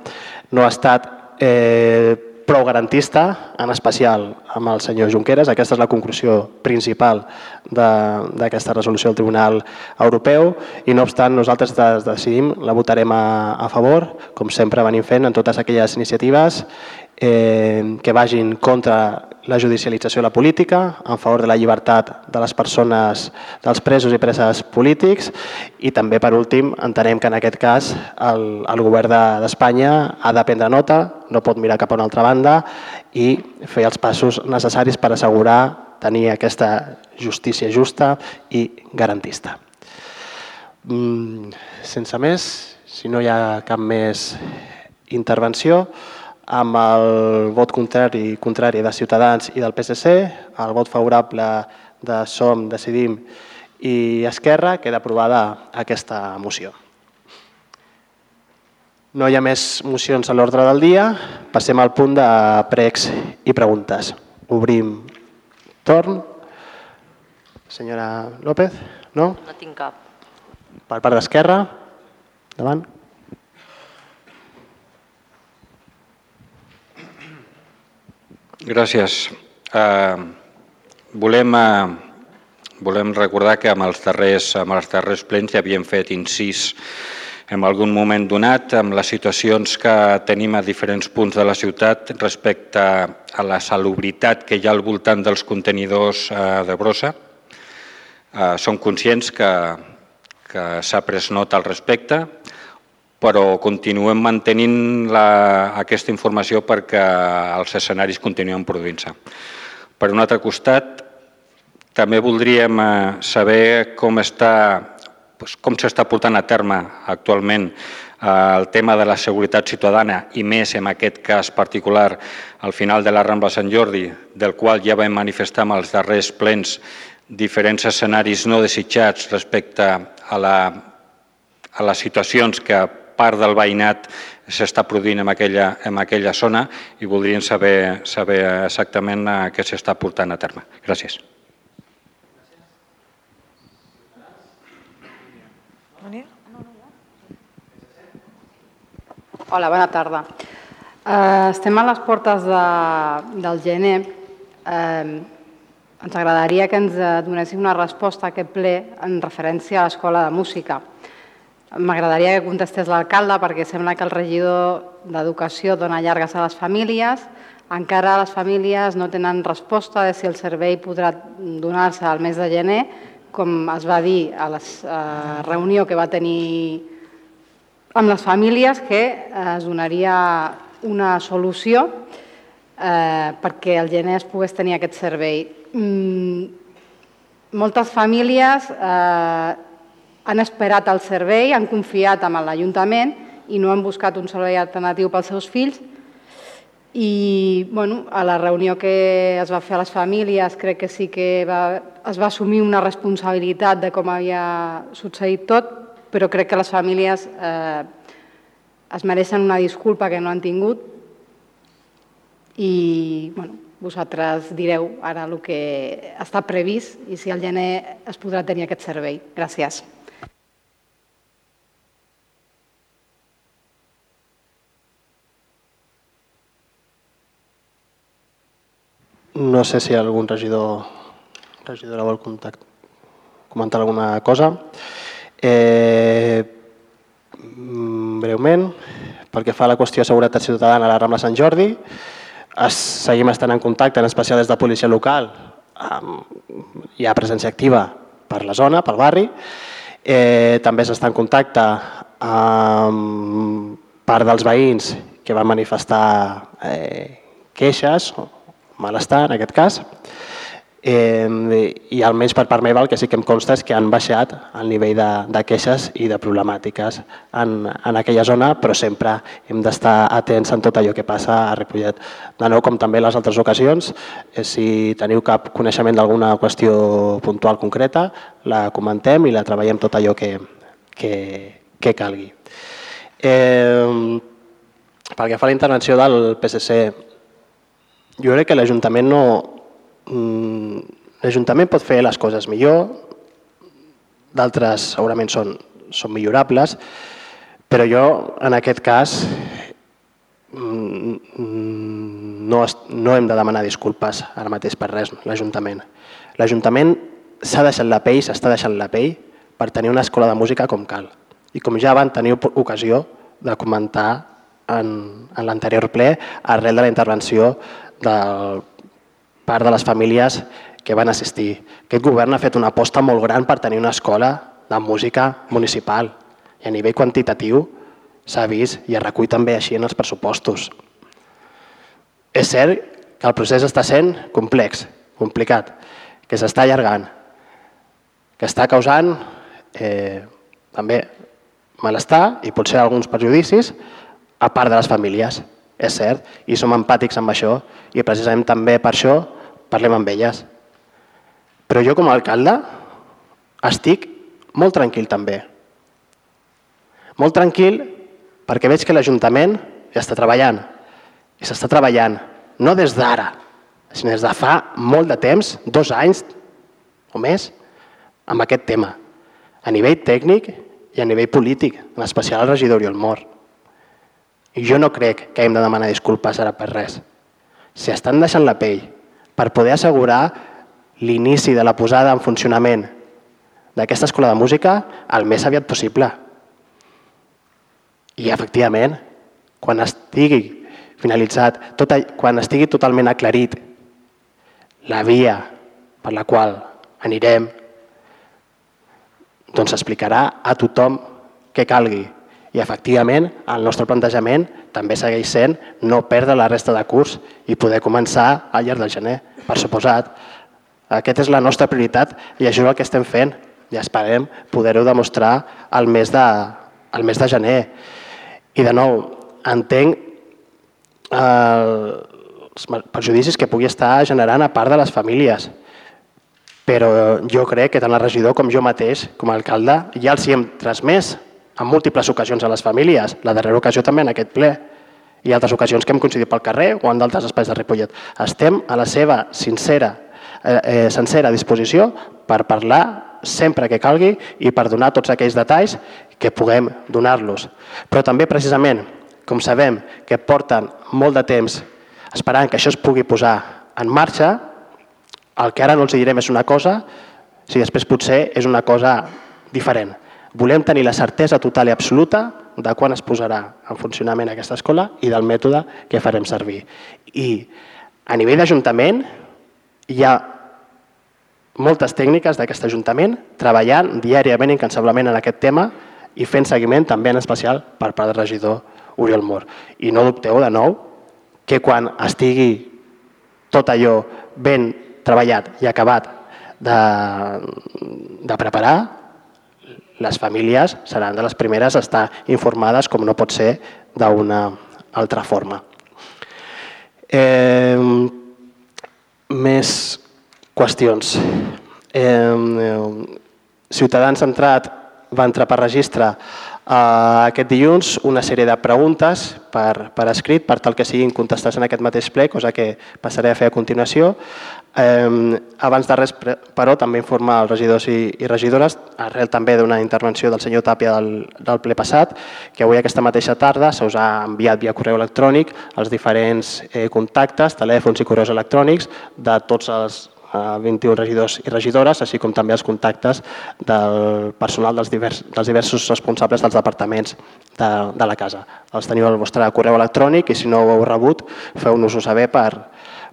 no ha estat eh, prou garantista, en especial amb el senyor Junqueras. Aquesta és la conclusió principal d'aquesta resolució del Tribunal Europeu i no obstant nosaltres decidim, la votarem a, a favor, com sempre venim fent en totes aquelles iniciatives eh, que vagin contra la judicialització de la política, en favor de la llibertat de les persones, dels presos i preses polítics i també, per últim, entenem que en aquest cas el, el govern d'Espanya de, ha de prendre nota, no pot mirar cap a una altra banda i fer els passos necessaris per assegurar tenir aquesta justícia justa i garantista. Mm, sense més, si no hi ha cap més intervenció, amb el vot contrari, contrari de Ciutadans i del PSC, el vot favorable de Som, Decidim i Esquerra, queda aprovada aquesta moció. No hi ha més mocions a l'ordre del dia. Passem al punt de pregs i preguntes. Obrim torn. Senyora López, no? No tinc cap. Per part d'Esquerra, davant. Gràcies. Uh, volem, uh, volem recordar que amb els, darrers, amb els darrers plens ja havíem fet incís en algun moment donat amb les situacions que tenim a diferents punts de la ciutat respecte a la salubritat que hi ha al voltant dels contenidors uh, de brossa. Uh, som conscients que, que s'ha pres nota al respecte, però continuem mantenint la, aquesta informació perquè els escenaris continuen produint-se. Per un altre costat, també voldríem eh, saber com està com s'està portant a terme actualment eh, el tema de la seguretat ciutadana i més en aquest cas particular al final de la Rambla Sant Jordi, del qual ja vam manifestar amb els darrers plens diferents escenaris no desitjats respecte a, la, a les situacions que part del veïnat s'està produint en aquella, en aquella zona i voldríem saber, saber exactament eh, què s'està portant a terme. Gràcies. Hola, bona tarda. Uh, estem a les portes de, del gener. Uh, ens agradaria que ens donéssiu una resposta a aquest ple en referència a l'Escola de Música. M'agradaria que contestés l'alcalde perquè sembla que el regidor d'Educació dona llargues a les famílies. Encara les famílies no tenen resposta de si el servei podrà donar-se al mes de gener, com es va dir a la reunió que va tenir amb les famílies, que es donaria una solució eh, perquè el gener es pogués tenir aquest servei. Mm, moltes famílies eh, han esperat el servei, han confiat en l'Ajuntament i no han buscat un servei alternatiu pels seus fills. I bueno, a la reunió que es va fer a les famílies crec que sí que va, es va assumir una responsabilitat de com havia succeït tot, però crec que les famílies eh, es mereixen una disculpa que no han tingut i bueno, vosaltres direu ara el que està previst i si al gener es podrà tenir aquest servei. Gràcies. No sé si algun regidor, regidora vol contact, comentar alguna cosa. Eh, breument, pel que fa a la qüestió de seguretat ciutadana a la Rambla Sant Jordi, es, seguim estant en contacte, en especial des de policia local, amb, hi ha presència activa per la zona, pel barri, eh, també s'està en contacte amb part dels veïns que van manifestar eh, queixes, malestar en aquest cas, eh, i almenys per part meva el que sí que em consta és que han baixat el nivell de, de queixes i de problemàtiques en, en aquella zona, però sempre hem d'estar atents en tot allò que passa a Ripollet. De nou, com també les altres ocasions, eh, si teniu cap coneixement d'alguna qüestió puntual concreta, la comentem i la treballem tot allò que, que, que calgui. Eh, pel que fa a la intervenció del PSC, jo crec que l'Ajuntament no, Mm, l'Ajuntament pot fer les coses millor, d'altres segurament són, són millorables, però jo en aquest cas mm, no, no hem de demanar disculpes ara mateix per res, l'Ajuntament. L'Ajuntament s'ha deixat la pell, s'està deixant la pell per tenir una escola de música com cal. I com ja van tenir ocasió de comentar en, en l'anterior ple, arrel de la intervenció del part de les famílies que van assistir. Aquest govern ha fet una aposta molt gran per tenir una escola de música municipal i a nivell quantitatiu s'ha vist i es recull també així en els pressupostos. És cert que el procés està sent complex, complicat, que s'està allargant, que està causant eh, també malestar i potser alguns perjudicis a part de les famílies, és cert, i som empàtics amb això i precisament també per això parlem amb elles. Però jo com a alcalde estic molt tranquil també. Molt tranquil perquè veig que l'Ajuntament ja està treballant. I s'està treballant no des d'ara, sinó des de fa molt de temps, dos anys o més, amb aquest tema, a nivell tècnic i a nivell polític, en especial el regidor Oriol Mor. Jo no crec que hem de demanar disculpes ara per res. Si estan deixant la pell per poder assegurar l'inici de la posada en funcionament d'aquesta escola de música el més aviat possible. I, efectivament, quan estigui finalitzat, tot, quan estigui totalment aclarit la via per la qual anirem, doncs s'explicarà a tothom que calgui. I, efectivament, el nostre plantejament també segueix sent no perdre la resta de curs i poder començar al llarg del gener per suposat. Aquesta és la nostra prioritat i això és el que estem fent i esperem poder-ho demostrar al mes, de, al mes de gener. I de nou, entenc eh, els perjudicis que pugui estar generant a part de les famílies, però jo crec que tant el regidor com jo mateix, com a alcalde, ja els hi hem transmès en múltiples ocasions a les famílies, la darrera ocasió també en aquest ple, i altres ocasions que hem coincidit pel carrer o en d'altres espais de Ripollet. Estem a la seva sincera, eh, eh, sencera disposició per parlar sempre que calgui i per donar tots aquells detalls que puguem donar-los. Però també, precisament, com sabem que porten molt de temps esperant que això es pugui posar en marxa, el que ara no els direm és una cosa, si després potser és una cosa diferent. Volem tenir la certesa total i absoluta de quan es posarà en funcionament aquesta escola i del mètode que farem servir. I a nivell d'Ajuntament hi ha moltes tècniques d'aquest Ajuntament treballant diàriament incansablement en aquest tema i fent seguiment també en especial per part del regidor Oriol Mor. I no dubteu de nou que quan estigui tot allò ben treballat i acabat de, de preparar, les famílies seran de les primeres a estar informades com no pot ser d'una altra forma. Eh, més qüestions. Eh, Ciutadans entrat, va entrar per registre uh, aquest dilluns una sèrie de preguntes per, per escrit per tal que siguin contestades en aquest mateix ple, cosa que passaré a fer a continuació. Eh, abans de res, però, també informar els regidors i, i regidores, arrel també d'una intervenció del senyor Tàpia del, del ple passat, que avui aquesta mateixa tarda se us ha enviat via correu electrònic els diferents eh, contactes, telèfons i correus electrònics de tots els 21 regidors i regidores, així com també els contactes del personal dels, divers, dels diversos responsables dels departaments de, de la casa. Els teniu al vostre correu electrònic i si no ho heu rebut, feu-nos-ho saber per,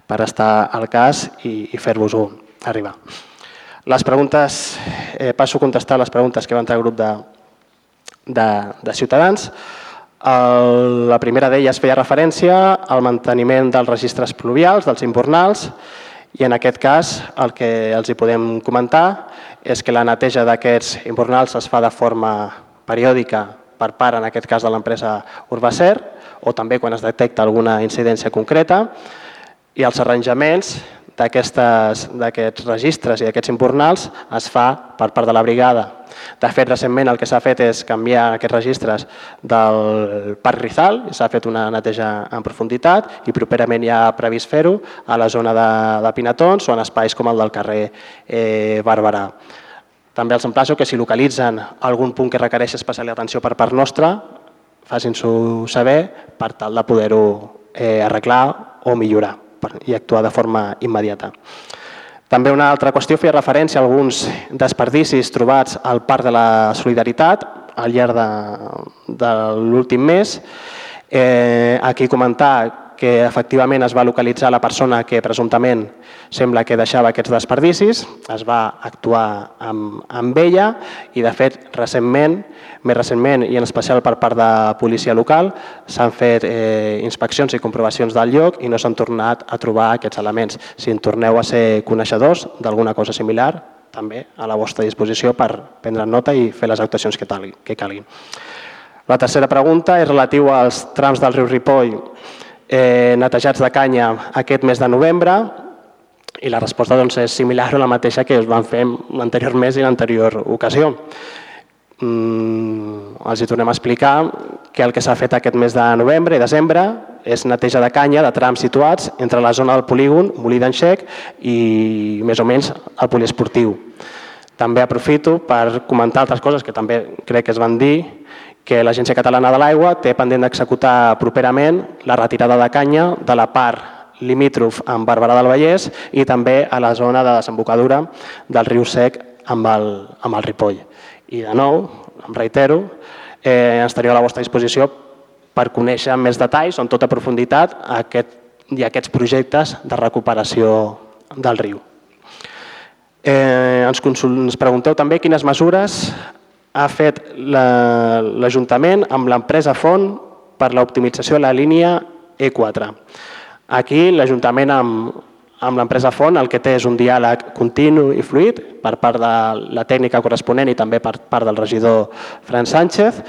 per estar al cas i, i fer-vos-ho arribar. Les preguntes, eh, passo a contestar les preguntes que van entrar al grup de, de, de Ciutadans. El, la primera d'elles feia referència al manteniment dels registres pluvials, dels imbornals, i en aquest cas el que els hi podem comentar és que la neteja d'aquests imbornals es fa de forma periòdica per part, en aquest cas, de l'empresa Urbacer, o també quan es detecta alguna incidència concreta, i els arranjaments d'aquests registres i d'aquests imbornals es fa per part de la brigada. De fet, recentment el que s'ha fet és canviar aquests registres del Parc Rizal, s'ha fet una neteja en profunditat i properament ja ha previst fer-ho a la zona de, de Pinatons o en espais com el del carrer eh, Barberà. També els emplaço que si localitzen algun punt que requereix especial atenció per part nostra, facin-s'ho saber per tal de poder-ho eh, arreglar o millorar i actuar de forma immediata. També una altra qüestió feia referència a alguns desperdicis trobats al Parc de la Solidaritat al llarg de, de l'últim mes. Eh, aquí comentar que efectivament es va localitzar la persona que presumptament sembla que deixava aquests desperdicis, es va actuar amb, amb ella i de fet recentment, més recentment i en especial per part de policia local, s'han fet eh, inspeccions i comprovacions del lloc i no s'han tornat a trobar aquests elements. Si en torneu a ser coneixedors d'alguna cosa similar, també a la vostra disposició per prendre nota i fer les actuacions que, talgui, que calguin. La tercera pregunta és relatiu als trams del riu Ripoll eh, netejats de canya aquest mes de novembre i la resposta doncs, és similar a la mateixa que es van fer l'anterior mes i l'anterior ocasió. Mm, els hi tornem a explicar que el que s'ha fet aquest mes de novembre i desembre és neteja de canya de trams situats entre la zona del polígon, Molí d'Enxec, i més o menys el poliesportiu. També aprofito per comentar altres coses que també crec que es van dir, que l'Agència Catalana de l'Aigua té pendent d'executar properament la retirada de canya de la part limítrof amb Barberà del Vallès i també a la zona de desembocadura del riu Sec amb el, amb el Ripoll. I de nou, em reitero, eh, teniu a la vostra disposició per conèixer amb més detalls, en tota profunditat, aquest, i aquests projectes de recuperació del riu. Eh, ens, ens pregunteu també quines mesures ha fet l'Ajuntament amb l'empresa Font per l'optimització de la línia E4. Aquí l'Ajuntament amb, amb l'empresa Font el que té és un diàleg continu i fluid per part de la tècnica corresponent i també per part del regidor Fran Sánchez.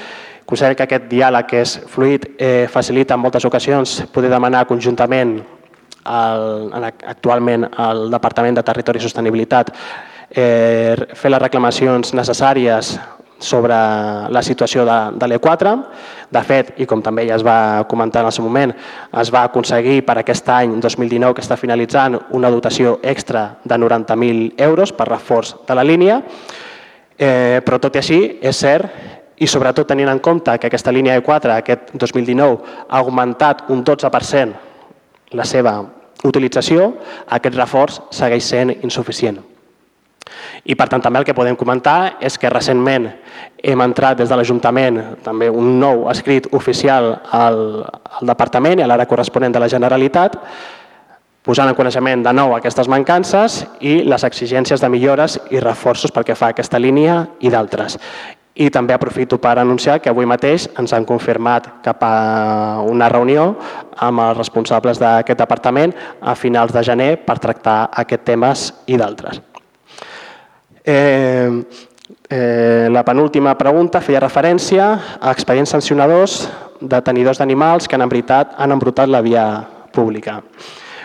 Considero que aquest diàleg que és fluid eh, facilita en moltes ocasions poder demanar conjuntament el, actualment al Departament de Territori i Sostenibilitat eh, fer les reclamacions necessàries sobre la situació de, de l'E4. De fet, i com també ja es va comentar en el seu moment, es va aconseguir per aquest any 2019 que està finalitzant una dotació extra de 90.000 euros per reforç de la línia, eh, però tot i així és cert i sobretot tenint en compte que aquesta línia E4 aquest 2019 ha augmentat un 12% la seva utilització, aquest reforç segueix sent insuficient. I per tant també el que podem comentar és que recentment hem entrat des de l'Ajuntament també un nou escrit oficial al, al Departament i a l'àrea corresponent de la Generalitat posant en coneixement de nou aquestes mancances i les exigències de millores i reforços perquè fa aquesta línia i d'altres. I també aprofito per anunciar que avui mateix ens han confirmat cap a una reunió amb els responsables d'aquest departament a finals de gener per tractar aquests temes i d'altres. Eh, eh, la penúltima pregunta feia referència a expedients sancionadors de tenidors d'animals que han, embrutat, han embrutat la via pública.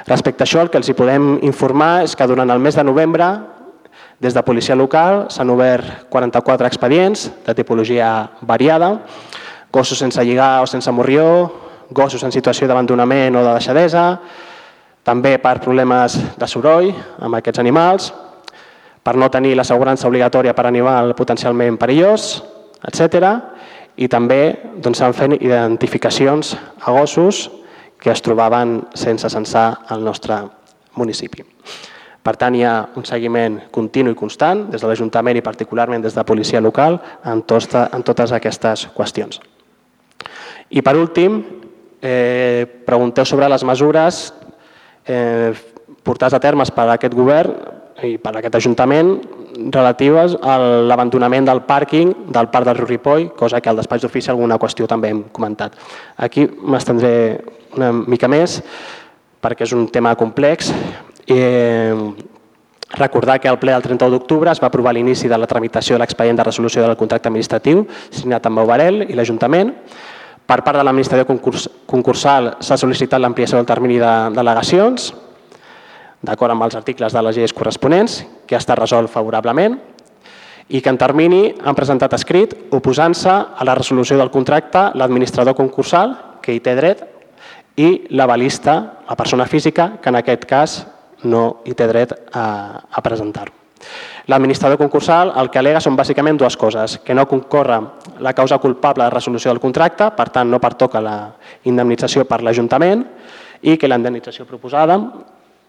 Respecte a això, el que els hi podem informar és que durant el mes de novembre Des de policia local s'han obert 44 expedients de tipologia variada, gossos sense lligar o sense morrió, gossos en situació d'abandonament o de deixadesa, també per problemes de soroll amb aquests animals, per no tenir l'assegurança obligatòria per animal potencialment perillós, etc. I també doncs, s'han doncs, fet identificacions a gossos que es trobaven sense censar al nostre municipi. Per tant, hi ha un seguiment continu i constant des de l'Ajuntament i particularment des de la policia local en, tosta, en totes aquestes qüestions. I per últim, eh, pregunteu sobre les mesures eh, portades a termes per aquest govern i per aquest Ajuntament relatives a l'abandonament del pàrquing del Parc del Riu Ripoll, cosa que al despatx d'ofici alguna qüestió també hem comentat. Aquí m'estendré una mica més perquè és un tema complex Eh, recordar que al ple del 31 d'octubre es va aprovar l'inici de la tramitació de l'expedient de resolució del contracte administratiu signat amb Bauvarel i l'Ajuntament. Per part de l'administració concurs concursal s'ha sol·licitat l'ampliació del termini de delegacions, d'acord amb els articles de les lleis corresponents, que ha estat resolt favorablement, i que en termini han presentat escrit oposant-se a la resolució del contracte l'administrador concursal, que hi té dret, i l'avalista, la persona física, que en aquest cas no hi té dret a, a presentar-ho. L'administrador concursal el que alega són bàsicament dues coses, que no concorre la causa culpable de resolució del contracte, per tant no pertoca la indemnització per l'Ajuntament i que la indemnització proposada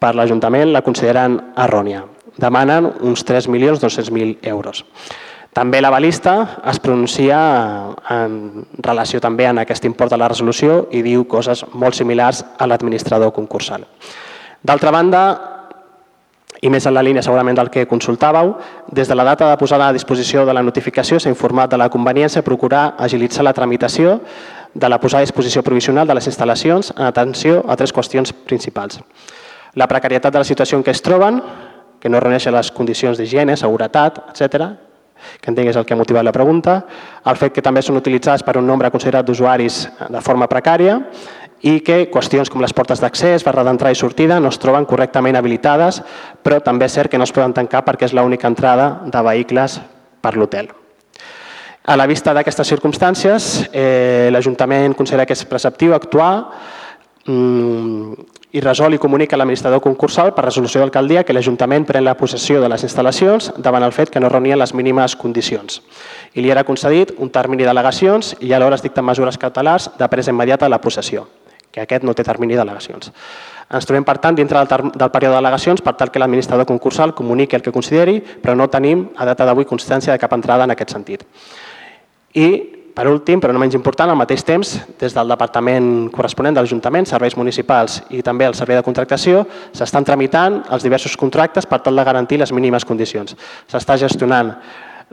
per l'Ajuntament la consideren errònia. Demanen uns 3.200.000 euros. També la balista es pronuncia en relació també en aquest import de la resolució i diu coses molt similars a l'administrador concursal. D'altra banda, i més en la línia segurament del que consultàveu, des de la data de posada a disposició de la notificació s'ha informat de la conveniència de procurar agilitzar la tramitació de la posada a disposició provisional de les instal·lacions en atenció a tres qüestions principals. La precarietat de la situació en què es troben, que no reuneixen les condicions d'higiene, seguretat, etc., que entenc és el que ha motivat la pregunta, el fet que també són utilitzats per un nombre considerat d'usuaris de forma precària i que qüestions com les portes d'accés, barra d'entrada i sortida no es troben correctament habilitades, però també és cert que no es poden tancar perquè és l'única entrada de vehicles per l'hotel. A la vista d'aquestes circumstàncies, eh, l'Ajuntament considera que és preceptiu actuar mm, i resol i comunica a l'administrador concursal per resolució d'alcaldia que l'Ajuntament pren la possessió de les instal·lacions davant el fet que no reunien les mínimes condicions. I li era concedit un termini d'al·legacions i alhora es dicten mesures cautelars de presa immediata de la possessió que aquest no té termini d'al·legacions. Ens trobem, per tant, dintre del, del període d'al·legacions per tal que l'administrador concursal comuniqui el que consideri, però no tenim a data d'avui constància de cap entrada en aquest sentit. I, per últim, però no menys important, al mateix temps, des del Departament corresponent de l'Ajuntament, Serveis Municipals i també el Servei de Contractació, s'estan tramitant els diversos contractes per tal de garantir les mínimes condicions. S'està gestionant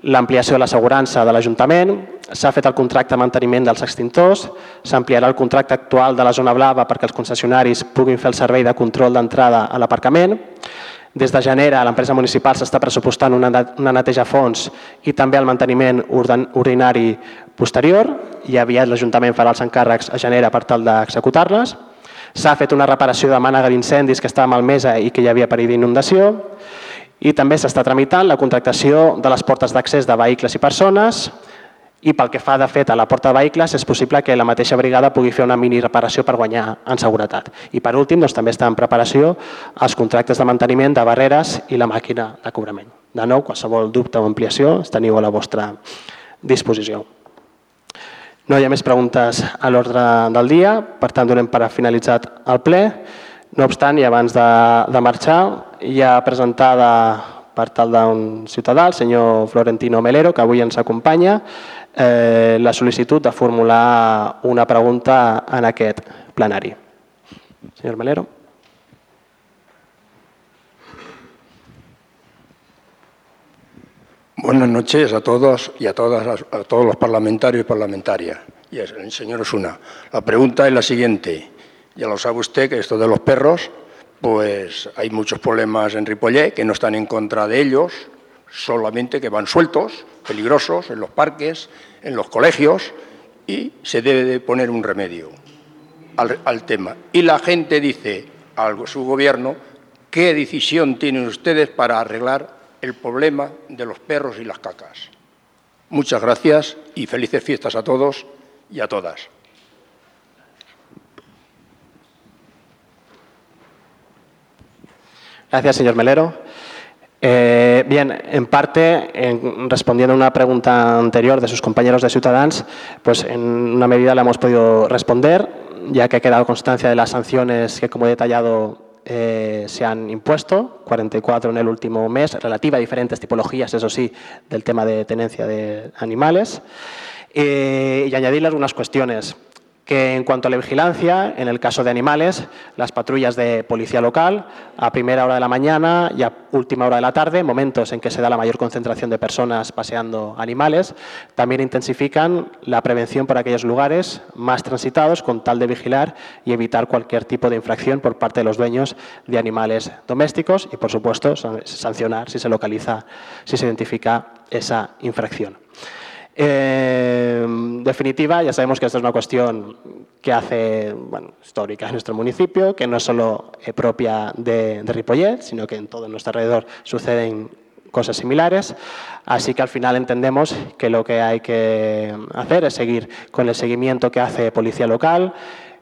l'ampliació de l'assegurança de l'Ajuntament, s'ha fet el contracte de manteniment dels extintors, s'ampliarà el contracte actual de la zona blava perquè els concessionaris puguin fer el servei de control d'entrada a l'aparcament. Des de gener l'empresa municipal s'està pressupostant una, una neteja a fons i també el manteniment ordinari posterior i aviat l'Ajuntament farà els encàrrecs a gener per tal d'executar-les. S'ha fet una reparació de mànega d'incendis que estava malmesa i que hi havia perill d'inundació i també s'està tramitant la contractació de les portes d'accés de vehicles i persones i pel que fa de fet a la porta de vehicles és possible que la mateixa brigada pugui fer una mini reparació per guanyar en seguretat. I per últim doncs, també està en preparació els contractes de manteniment de barreres i la màquina de cobrament. De nou, qualsevol dubte o ampliació els teniu a la vostra disposició. No hi ha més preguntes a l'ordre del dia, per tant donem per finalitzat el ple. No obstant, i abans de, de marxar, hi ha presentada per tal d'un ciutadà, el senyor Florentino Melero, que avui ens acompanya, eh, la sol·licitud de formular una pregunta en aquest plenari. Senyor Melero. Buenas noches a todos y a todas a todos los parlamentarios y parlamentarias. Y el señor Osuna. La pregunta es la siguiente. Ya lo sabe usted que esto de los perros, pues hay muchos problemas en Ripollet que no están en contra de ellos, solamente que van sueltos, peligrosos, en los parques, en los colegios, y se debe de poner un remedio al, tema. Y la gente dice a su gobierno, ¿qué decisión tienen ustedes para arreglar el problema de los perros y las cacas. Muchas gracias y felices fiestas a todos y a todas. Gracias, señor Melero. Eh, bien, en parte, respondiendo a una pregunta anterior de sus compañeros de Ciutadans, pues en una medida la hemos podido responder, ya que ha quedado constancia de las sanciones que, como he detallado, eh, se han impuesto, 44 en el último mes, relativa a diferentes tipologías, eso sí, del tema de tenencia de animales. Eh, y añadirle algunas cuestiones en cuanto a la vigilancia, en el caso de animales, las patrullas de policía local a primera hora de la mañana y a última hora de la tarde, momentos en que se da la mayor concentración de personas paseando animales, también intensifican la prevención por aquellos lugares más transitados con tal de vigilar y evitar cualquier tipo de infracción por parte de los dueños de animales domésticos y, por supuesto, sancionar si se localiza, si se identifica esa infracción. En definitiva, ya sabemos que esta es una cuestión que hace histórica en nuestro municipio, que no es solo eh, propia de, de Ripollet, sino que en todo nuestro alrededor suceden cosas similares. Así que al final entendemos que lo que hay que hacer es seguir con el seguimiento que hace Policía Local,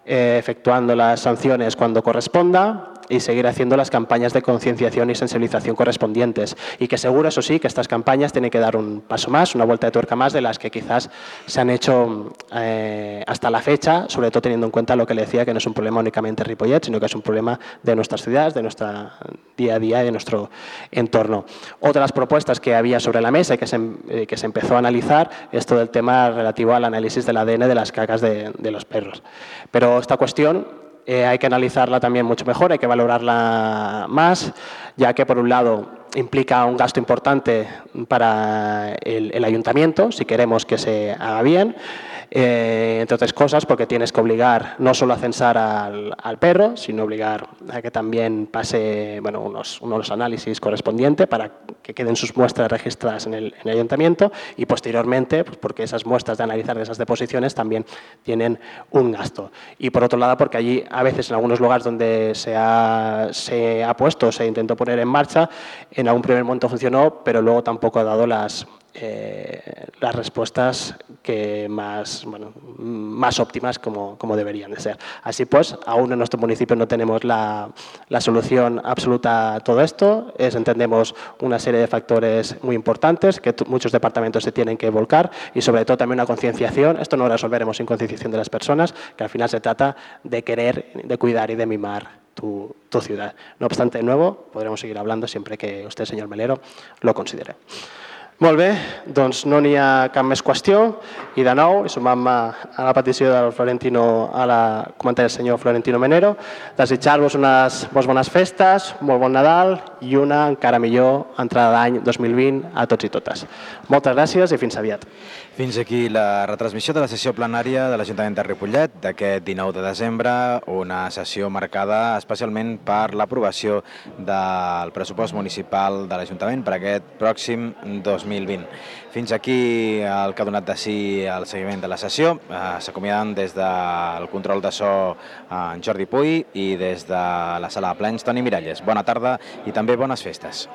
eh, efectuando las sanciones cuando corresponda y seguir haciendo las campañas de concienciación y sensibilización correspondientes. Y que seguro, eso sí, que estas campañas tienen que dar un paso más, una vuelta de tuerca más de las que quizás se han hecho eh, hasta la fecha, sobre todo teniendo en cuenta lo que le decía, que no es un problema únicamente Ripollet, sino que es un problema de nuestras ciudades, de nuestra día a día y de nuestro entorno. Otras propuestas que había sobre la mesa y que se, eh, que se empezó a analizar es todo el tema relativo al análisis del ADN de las cacas de, de los perros. Pero esta cuestión eh, hay que analizarla también mucho mejor, hay que valorarla más, ya que por un lado implica un gasto importante para el, ayuntamiento, si queremos que se haga bien, eh, entre otras cosas porque tienes que obligar no solo a censar al, perro, sino obligar a que también pase bueno, unos, unos análisis correspondientes para que queden sus muestras registradas en el, ayuntamiento y posteriormente, pues porque esas muestras de analizar esas deposiciones también tienen un gasto. Y por otro lado, porque allí a veces en algunos lugares donde se ha, se ha puesto, se intentó poner en marcha, en algún primer momento funcionó, pero luego tampoco ha dado las, eh, las respuestas que más, bueno, más óptimas como, como, deberían de ser. Así pues, aún en nuestro municipio no tenemos la, la, solución absoluta a todo esto. Es, entendemos una serie de factores muy importantes que muchos departamentos se tienen que volcar y sobre todo también una concienciación. Esto no lo resolveremos sin concienciación de las personas, que al final se trata de querer, de cuidar y de mimar tu, tu ciudad. No obstante, de nuevo, podremos seguir hablando siempre que usted, señor Melero, lo considere. Molt bé, doncs no n'hi ha cap més qüestió i de nou, i sumant-me a la petició del Florentino, a la comentari del senyor Florentino Menero, desitjar-vos unes molt bones festes, molt bon Nadal i una encara millor entrada d'any 2020 a tots i totes. Moltes gràcies i fins aviat. Fins aquí la retransmissió de la sessió plenària de l'Ajuntament de Ripollet d'aquest 19 de desembre, una sessió marcada especialment per l'aprovació del pressupost municipal de l'Ajuntament per aquest pròxim 2020. Fins aquí el que ha donat de si el seguiment de la sessió. Eh, S'acomiaden des del control de so en Jordi Puy i des de la sala de plens Toni Miralles. Bona tarda i també bones festes.